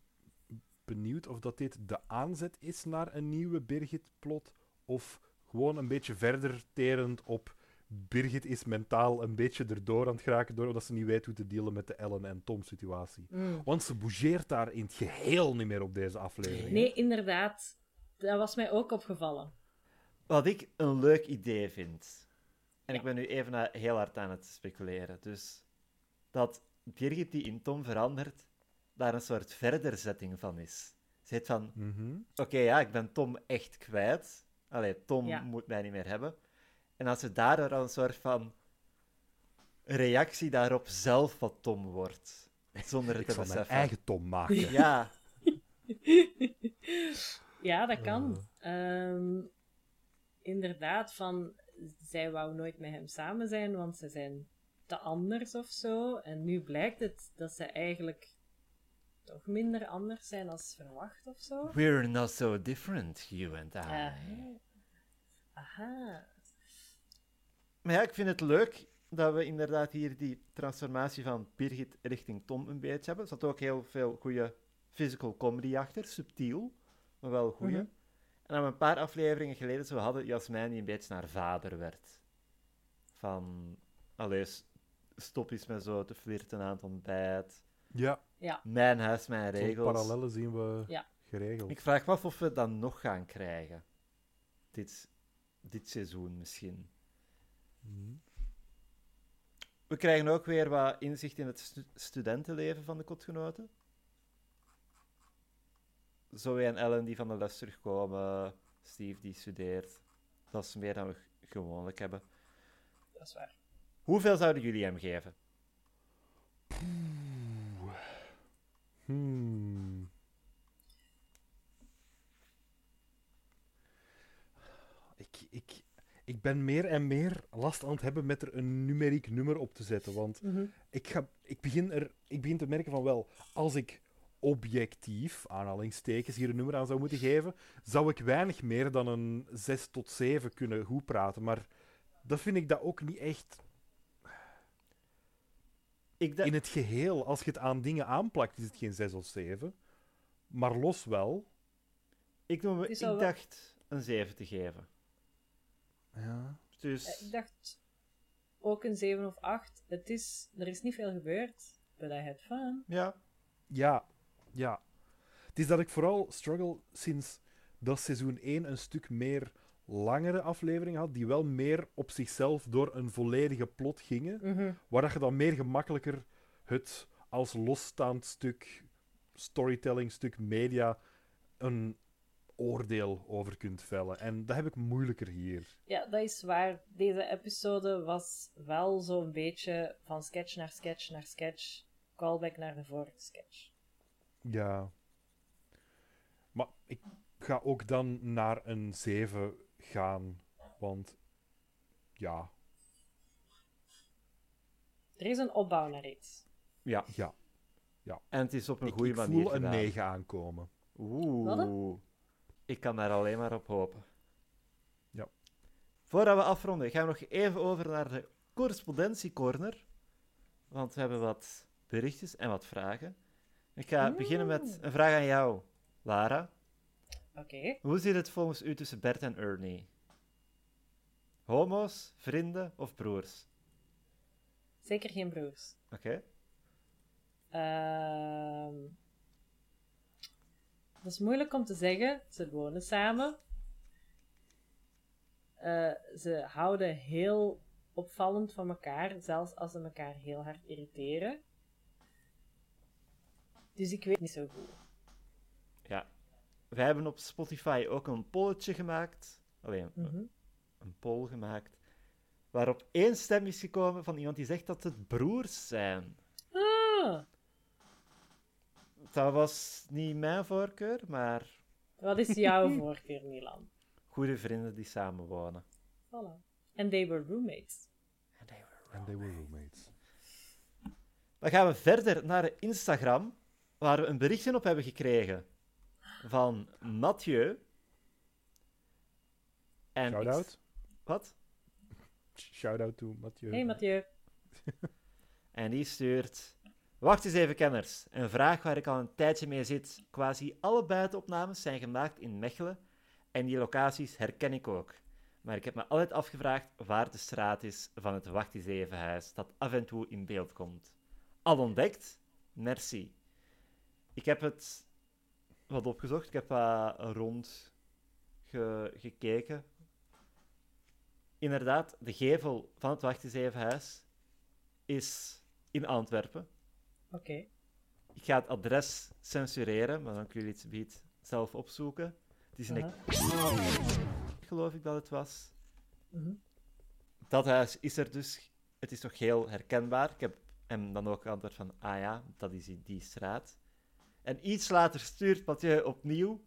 benieuwd of dat dit de aanzet is naar een nieuwe Birgit-plot. Of gewoon een beetje verder terend op. Birgit is mentaal een beetje erdoor aan het geraken. Doordat ze niet weet hoe te dealen met de Ellen en Tom situatie. Mm. Want ze bougeert daar in het geheel niet meer op deze aflevering. Nee, inderdaad. Dat was mij ook opgevallen. Wat ik een leuk idee vind. En Ja. ik ben nu even heel hard aan het speculeren. Dus dat Birgit die in Tom verandert, daar een soort verderzetting van is. Ze heeft van, Mhm. oké ja, ik ben Tom echt kwijt. Allee, Tom Ja. moet mij niet meer hebben. En als ze daardoor al een soort van reactie daarop zelf wat Tom wordt. Zonder het Ik te zal mijn beseffen. eigen Tom maken. [laughs] Ja, [laughs] Ja, dat kan. Ehm, inderdaad, van zij wou nooit met hem samen zijn, want ze zijn te anders of zo. En nu blijkt het dat ze eigenlijk toch minder anders zijn als verwacht of zo. we're not so different, you and I. Aha. Aha. Maar ja, ik vind het leuk dat we inderdaad hier die transformatie van Birgit richting Tom een beetje hebben. Er zat ook heel veel goede physical comedy achter, subtiel, maar wel goede. Mhm. En dan een paar afleveringen geleden zo hadden Jasmijn die een beetje naar vader werd. Van, allee, s- stop eens met zo te flirten aan het ontbijt. Ja, Ja, Mijn huis, mijn zo'n regels. parallellen zien we Ja. geregeld. Ik vraag me af of we dat nog gaan krijgen. Dit, dit seizoen misschien. We krijgen ook weer wat inzicht in het stu- studentenleven van de kotgenoten. Zoe en Ellen die van de les terugkomen, Steve die studeert. Dat is meer dan we gewoonlijk hebben. dat is waar. Hoeveel zouden jullie hem geven? Hmm. Ik, ik, ik ben meer en meer last aan het hebben met er een numeriek nummer op te zetten. Want Mhm. ik, ga, ik, begin er, ik begin te merken van wel, als ik objectief, aanhalingstekens, hier een nummer aan zou moeten geven, zou ik weinig meer dan een 6 tot 7 kunnen goed praten. Maar dat vind ik dat ook niet echt Ik, in het geheel. Als je het aan dingen aanplakt, is het geen 6 of 7. Maar los wel. ik, noem, Het ik dacht een 7 te geven. Ja. Dus Eh, Ik dacht ook een 7 of 8. Het is, er is niet veel gebeurd, but I had fun. ja, Ja, ja. Het is dat ik vooral struggle sinds dat seizoen 1 een stuk meer langere afleveringen had, die wel meer op zichzelf door een volledige plot gingen, Mhm. waar dat je dan meer gemakkelijker het als losstaand stuk storytelling, stuk media, een oordeel over kunt vellen. En dat heb ik moeilijker hier. Ja, dat is waar. Deze episode was wel zo'n beetje van sketch naar sketch naar sketch. Callback naar de vorige sketch. Ja. Maar ik ga ook dan naar een 7 gaan, want ja, Er is een opbouw naar iets. ja. ja. En het is op een Ik, goede ik manier voel een gedaan. 9 aankomen. Oeh. Ik kan daar alleen maar op hopen. Ja. Voordat we afronden, gaan we nog even over naar de correspondentiecorner. Want we hebben wat berichtjes en wat vragen. Ik ga beginnen met een vraag aan jou, Lara. Oké. Hoe zit het volgens u tussen Bert en Ernie? Homo's, vrienden of broers? Zeker geen broers. Oké. Ehm dat is moeilijk om te zeggen. Ze wonen samen. Eh, ze houden heel opvallend van elkaar, zelfs als ze elkaar heel hard irriteren. Dus ik weet niet zo goed. Ja. Wij hebben op Spotify ook een polletje gemaakt. Alleen, Mhm. een poll gemaakt. Waarop één stem is gekomen van iemand die zegt dat het broers zijn. Ah, Dat was niet mijn voorkeur, maar wat is jouw [laughs] voorkeur, Milan? goede vrienden die samen wonen. Voilà. En they were roommates. And they were roommates. Dan gaan we verder naar Instagram, waar we een berichtje op hebben gekregen van Mathieu. En ik- Shout-out. Wat? Shout-out to Mathieu. Hey Mathieu. [laughs] En die stuurt... Wacht eens even, kenners. Een vraag waar ik al een tijdje mee zit. Quasi alle buitenopnames zijn gemaakt in Mechelen. En die locaties herken ik ook. Maar ik heb me altijd afgevraagd waar de straat is van het Wacht eens even huis dat af en toe in beeld komt. Al ontdekt? Merci. Ik heb het wat opgezocht. Ik heb wat rond ge- gekeken. Inderdaad, de gevel van het Wacht eens even huis is in Antwerpen. Oké. Ik ga het adres censureren, maar dan kunnen jullie het gebied zelf opzoeken. Het is in de... geloof ik dat het was. Mhm. Dat huis is er dus. Het is toch heel herkenbaar. Ik heb hem dan ook geantwoord van, ah ja, dat is in die straat. En iets later stuurt Mathieu opnieuw,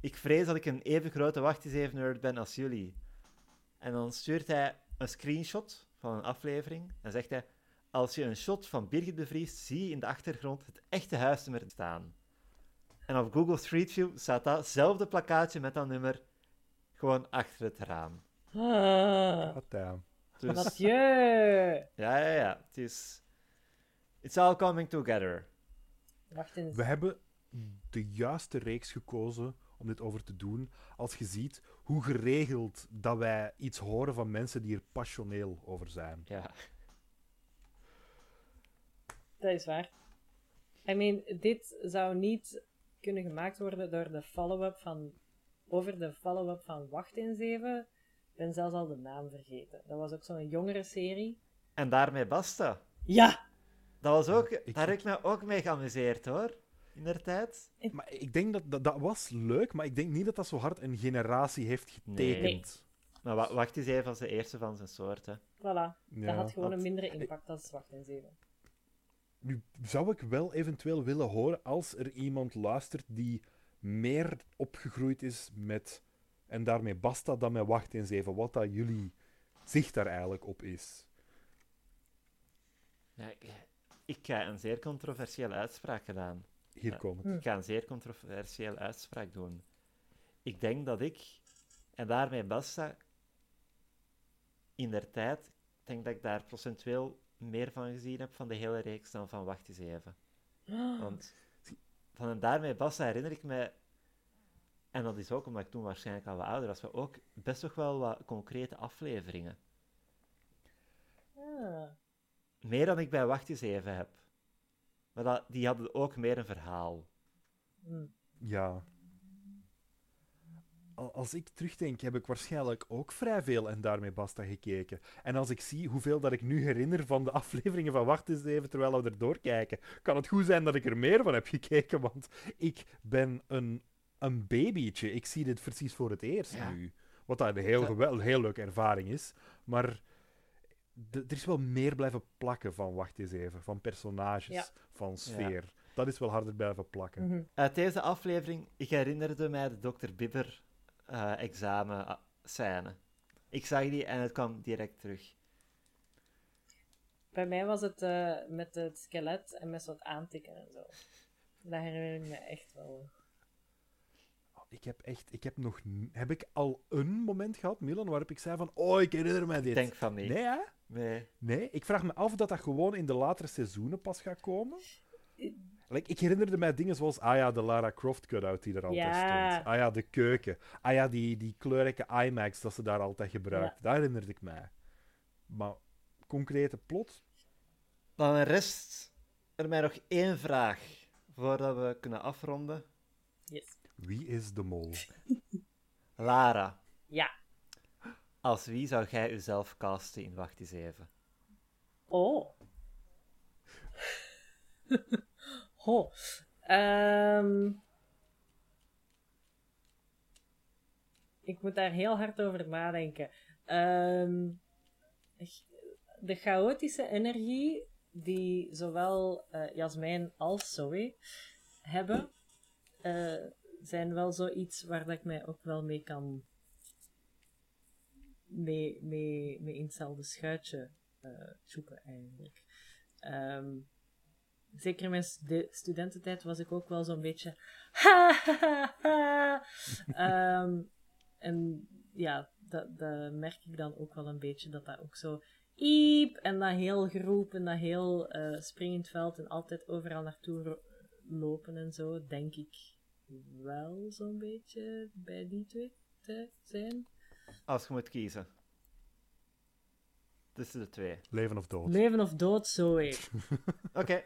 ik vrees dat ik een even grote wacht eens even nerd ben als jullie. En dan stuurt hij een screenshot van een aflevering en zegt hij, als je een shot van Birgit de Vries zie je in de achtergrond het echte huisnummer staan. En op Google Street View staat datzelfde plakkaatje met dat nummer gewoon achter het raam. Ah, God damn. Dus, Mathieu. ja, ja, ja. Het is... It's all coming together. Wacht eens. We hebben de juiste reeks gekozen om dit over te doen. Als je ziet hoe geregeld dat wij iets horen van mensen die er passioneel over zijn. Ja. Dat is waar. I mean, dit zou niet kunnen gemaakt worden door de follow-up van... Over de follow-up van Wacht eens even. Ik ben zelfs al de naam vergeten. Dat was ook zo'n jongere serie. En daarmee basta. Ja! Dat was ook... ik- Daar heb ik me ook mee geamuseerd, hoor. In der tijd. Maar ik denk dat, dat dat was leuk, maar ik denk niet dat dat zo hard een generatie heeft getekend. Maar wa- wacht eens even als de eerste van zijn soort, hè. Voilà. Ja, dat had gewoon dat- een mindere impact als Wacht eens even. Nu zou ik wel eventueel willen horen als er iemand luistert die meer opgegroeid is met, en daarmee basta dan met wacht eens even, wat dat jullie zicht daar eigenlijk op is. Ja, ik, ga een zeer controversiële uitspraak gedaan. Hier Ja. het. Ik ga een zeer controversiële uitspraak doen. Ik denk dat ik, en daarmee basta, in der tijd, ik denk dat ik daar procentueel meer van gezien heb van de hele reeks dan van Wacht eens even. Want van en daarmee basta herinner ik me, en dat is ook omdat ik toen waarschijnlijk al wat ouder was, maar ook best toch wel wat concrete afleveringen. Ah. Meer dan ik bij Wacht eens even heb. Maar dat, die hadden ook meer een verhaal. Hm. Ja. Al- Als ik terugdenk, heb ik waarschijnlijk ook vrij veel en daarmee basta gekeken. En als ik zie hoeveel dat ik nu herinner van de [laughs] afleveringen van Wacht eens even terwijl we er doorkijken, kan het goed zijn dat ik er meer van heb gekeken, want ik ben een, een babytje. Ik zie dit precies voor het eerst Ja. nu. Wat dat een heel, Ja. gewel- een heel leuke ervaring is. Maar er is wel meer blijven plakken van Wacht eens even. Van personages, Ja. van sfeer. Dat is wel harder blijven plakken. Mhm. Uit deze aflevering, ik herinnerde mij de Dr. Bibber eh, examen ah, scène. Ik zag die en het kwam direct terug. Bij mij was het eh, met het skelet en met zo'n aantikken en zo. Dat herinner ik me echt wel. Ik heb echt, ik heb nog, heb ik al een moment gehad, Milan, waarop ik zei van, oh, ik herinner mij dit. Ik denk van niet. Nee, hè? Nee. Nee, ik vraag me af of dat, dat gewoon in de latere seizoenen pas gaat komen. Like, ik herinnerde mij dingen zoals, ah ja, de Lara Croft cut-out die er altijd Ja. stond. Ah ja, de keuken. Ah ja, die, die kleurrijke IMAX dat ze daar altijd gebruikt. Daar herinnerde ik mij. Maar concrete plot? Dan rest er mij nog één vraag voordat we kunnen afronden. Yes. Wie is de mol? [laughs] Lara, Ja. als wie zou jij jezelf casten in Wacht eens even? Oh. [laughs] Ho. Ehm. ik moet daar heel hard over nadenken. Ehm, de chaotische energie die zowel eh Jasmijn als Zoe hebben, eh, zijn wel zoiets waar dat ik mij ook wel mee kan mee, mee, mee in hetzelfde schuitje eh zoeken eigenlijk. Ehm, zeker in mijn stu- studententijd was ik ook wel zo'n beetje. [laughs] Ha, ha, ha, ha. Ehm, en ja, dat, dat merk ik dan ook wel een beetje, dat dat ook zo. Iep, en dat heel geroep en dat heel eh, springend veld en altijd overal naartoe lopen en zo, denk ik wel zo'n beetje bij die twee te zijn. Als je moet kiezen. Tussen de twee. Leven of dood. Leven of dood, zo. [laughs] Oké,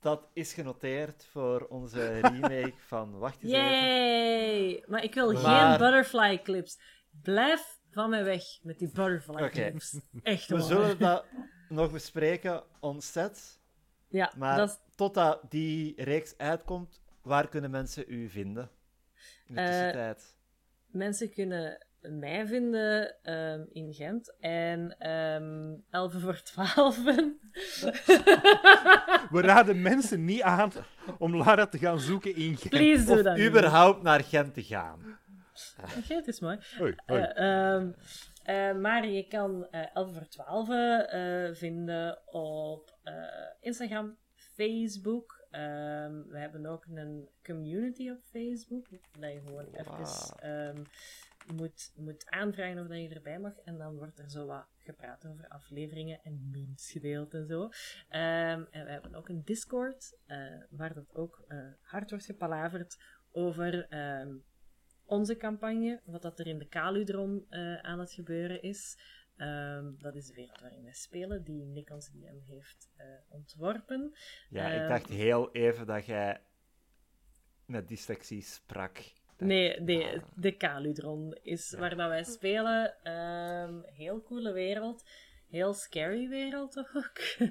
dat is genoteerd voor onze remake van Wacht eens even. Yay! Maar ik wil Maar- geen butterfly clips. Blijf van mij weg met die butterfly clips. Echt We waar. zullen dat nog bespreken on set. Ja, Maar dat totdat die reeks uitkomt, waar kunnen mensen u vinden? In de Eh, tussentijd. mensen kunnen mij vinden ehm, in Gent en ehm 11 voor 12. We raden mensen niet aan om Lara te gaan zoeken in Gent. Please doe Of dat. niet. überhaupt naar Gent te gaan. Gent is mooi. Hoi, hoi. Eh, maar je kan eh 11 voor 12 eh, vinden op eh, Instagram, Facebook. Ehm, we hebben ook een community op Facebook. Dat je gewoon even ehm, moet, moet aanvragen of dat je erbij mag. En dan wordt er zo wat gepraat over afleveringen en memes gedeeld en zo. Ehm, en we hebben ook een Discord, eh, waar dat ook eh, hard wordt gepalaverd over ehm, onze campagne, wat dat er in de Kaludron eh, aan het gebeuren is. Ehm, dat is de wereld waarin wij spelen, die Nick onze DM heeft ontworpen. Ja, ik dacht heel even dat jij met dyslexie sprak. Nee, nee, de Kaludron is waar dat wij spelen. Ehm, heel coole wereld. Heel scary wereld ook. [laughs]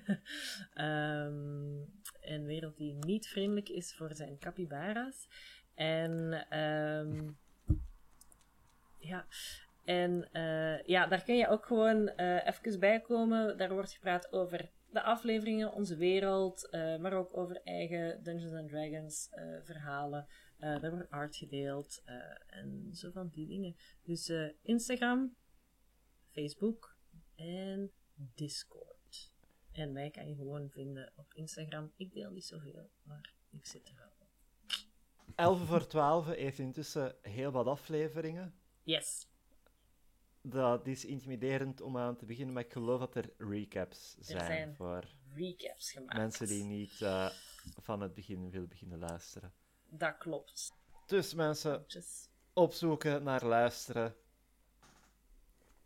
Ehm, een wereld die niet vriendelijk is voor zijn capybara's. En ehm, ja, en eh, ja, daar kun je ook gewoon eh even bij komen. Daar wordt gepraat over de afleveringen, onze wereld, eh, maar ook over eigen Dungeons and Dragons verhalen. Eh daar wordt art gedeeld eh, en zo van die dingen. Dus eh, Instagram, Facebook en Discord. En mij kan je gewoon vinden op Instagram. Ik deel niet zoveel, maar ik zit er wel op. 11 voor 12 heeft intussen heel wat afleveringen. Yes, Dat is intimiderend om aan te beginnen, maar ik geloof dat er recaps zijn, zijn voor recaps gemaakt. mensen die niet van het begin willen beginnen luisteren. Dat klopt. Dus mensen, Just- opzoeken naar luisteren.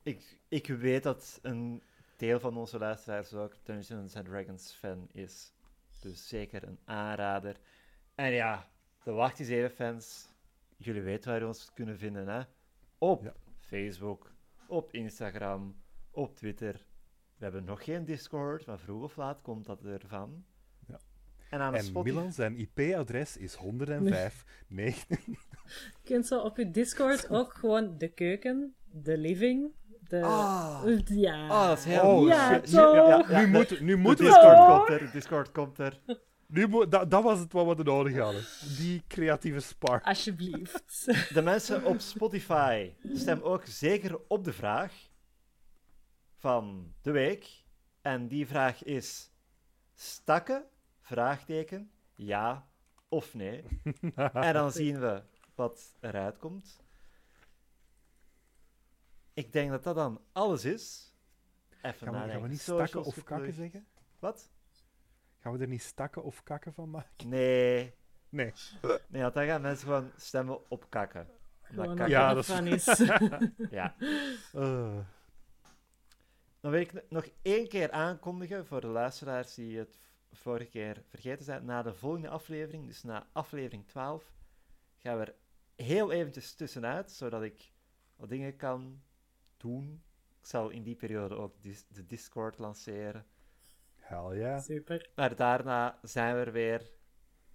Ik, ik weet dat een deel van onze luisteraars ook Dungeons and Dragons fan is. Dus zeker een aanrader. En ja, de Wacht eens even fans, jullie weten waar we ons kunnen vinden, hè? Op Ja. Facebook, op Instagram, op Twitter. We hebben nog geen Discord, maar vroeg of laat komt dat ervan. En aan En Spotify... Milan, zijn IP-adres is 105. Nee. Je [laughs] kunt zo op je Discord [laughs] ook gewoon de keuken, de living, de... Ah. Ja. Oh, dat is heel Oh, ja, shit. nu, moet, nu De moeten we... Discord komt er, Discord komt er. Nu moet, dat, dat was het wat we nodig hadden. Die creatieve spark. Alsjeblieft. [laughs] De mensen op Spotify stem ook zeker op de vraag van de week. En die vraag is: stakken? Vraagteken, ja of nee. [laughs] En dan zien we wat eruit komt. Ik denk dat dat dan alles is. Even Gaan we, gaan we niet Socials stakken of kakken zeggen? Wat? Gaan we er niet stakken of kakken van maken? Nee. Nee. Nee, want dan gaan mensen gewoon stemmen op kakken. Omdat Gewoon kakken- Ja, dat dat is- van is. [laughs] ja. Eh, Dan wil ik nog één keer aankondigen voor de luisteraars die het vorige keer vergeten zijn. Na de volgende aflevering, dus na aflevering 12, gaan we er heel eventjes tussenuit, zodat ik wat dingen kan doen. Ik zal in die periode ook dis- de Discord lanceren. hell ja. Super. Maar daarna zijn we er weer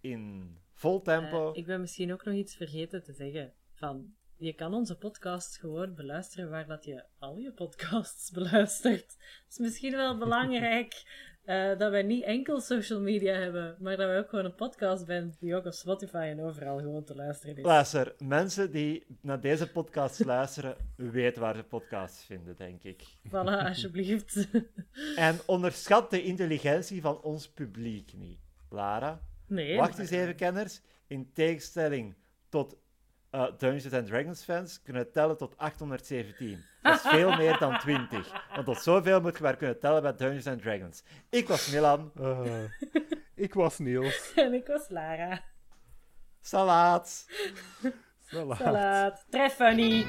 in vol tempo. Eh, ik ben misschien ook nog iets vergeten te zeggen. Van, je kan onze podcast gewoon beluisteren waar dat je al je podcasts [laughs] beluistert. Het is misschien wel [laughs] belangrijk eh, dat wij niet enkel social media hebben, maar dat wij ook gewoon een podcast zijn die ook op Spotify en overal gewoon te luisteren is. Luister, mensen die naar deze podcast [laughs] luisteren, weten waar ze podcasts vinden, denk ik. Voilà, [laughs] alsjeblieft. En onderschat de intelligentie van ons publiek niet. Lara. Nee. Wacht eens even, kenners. In tegenstelling tot eh, Dungeons and Dragons fans kunnen tellen tot 817. Dat is veel meer dan 20. Want tot zoveel moet je maar kunnen tellen bij Dungeons and Dragons. Ik was Milan. Eh, ik was Niels. [laughs] En ik was Lara. Salaat. Salaat. Salaat. Funny.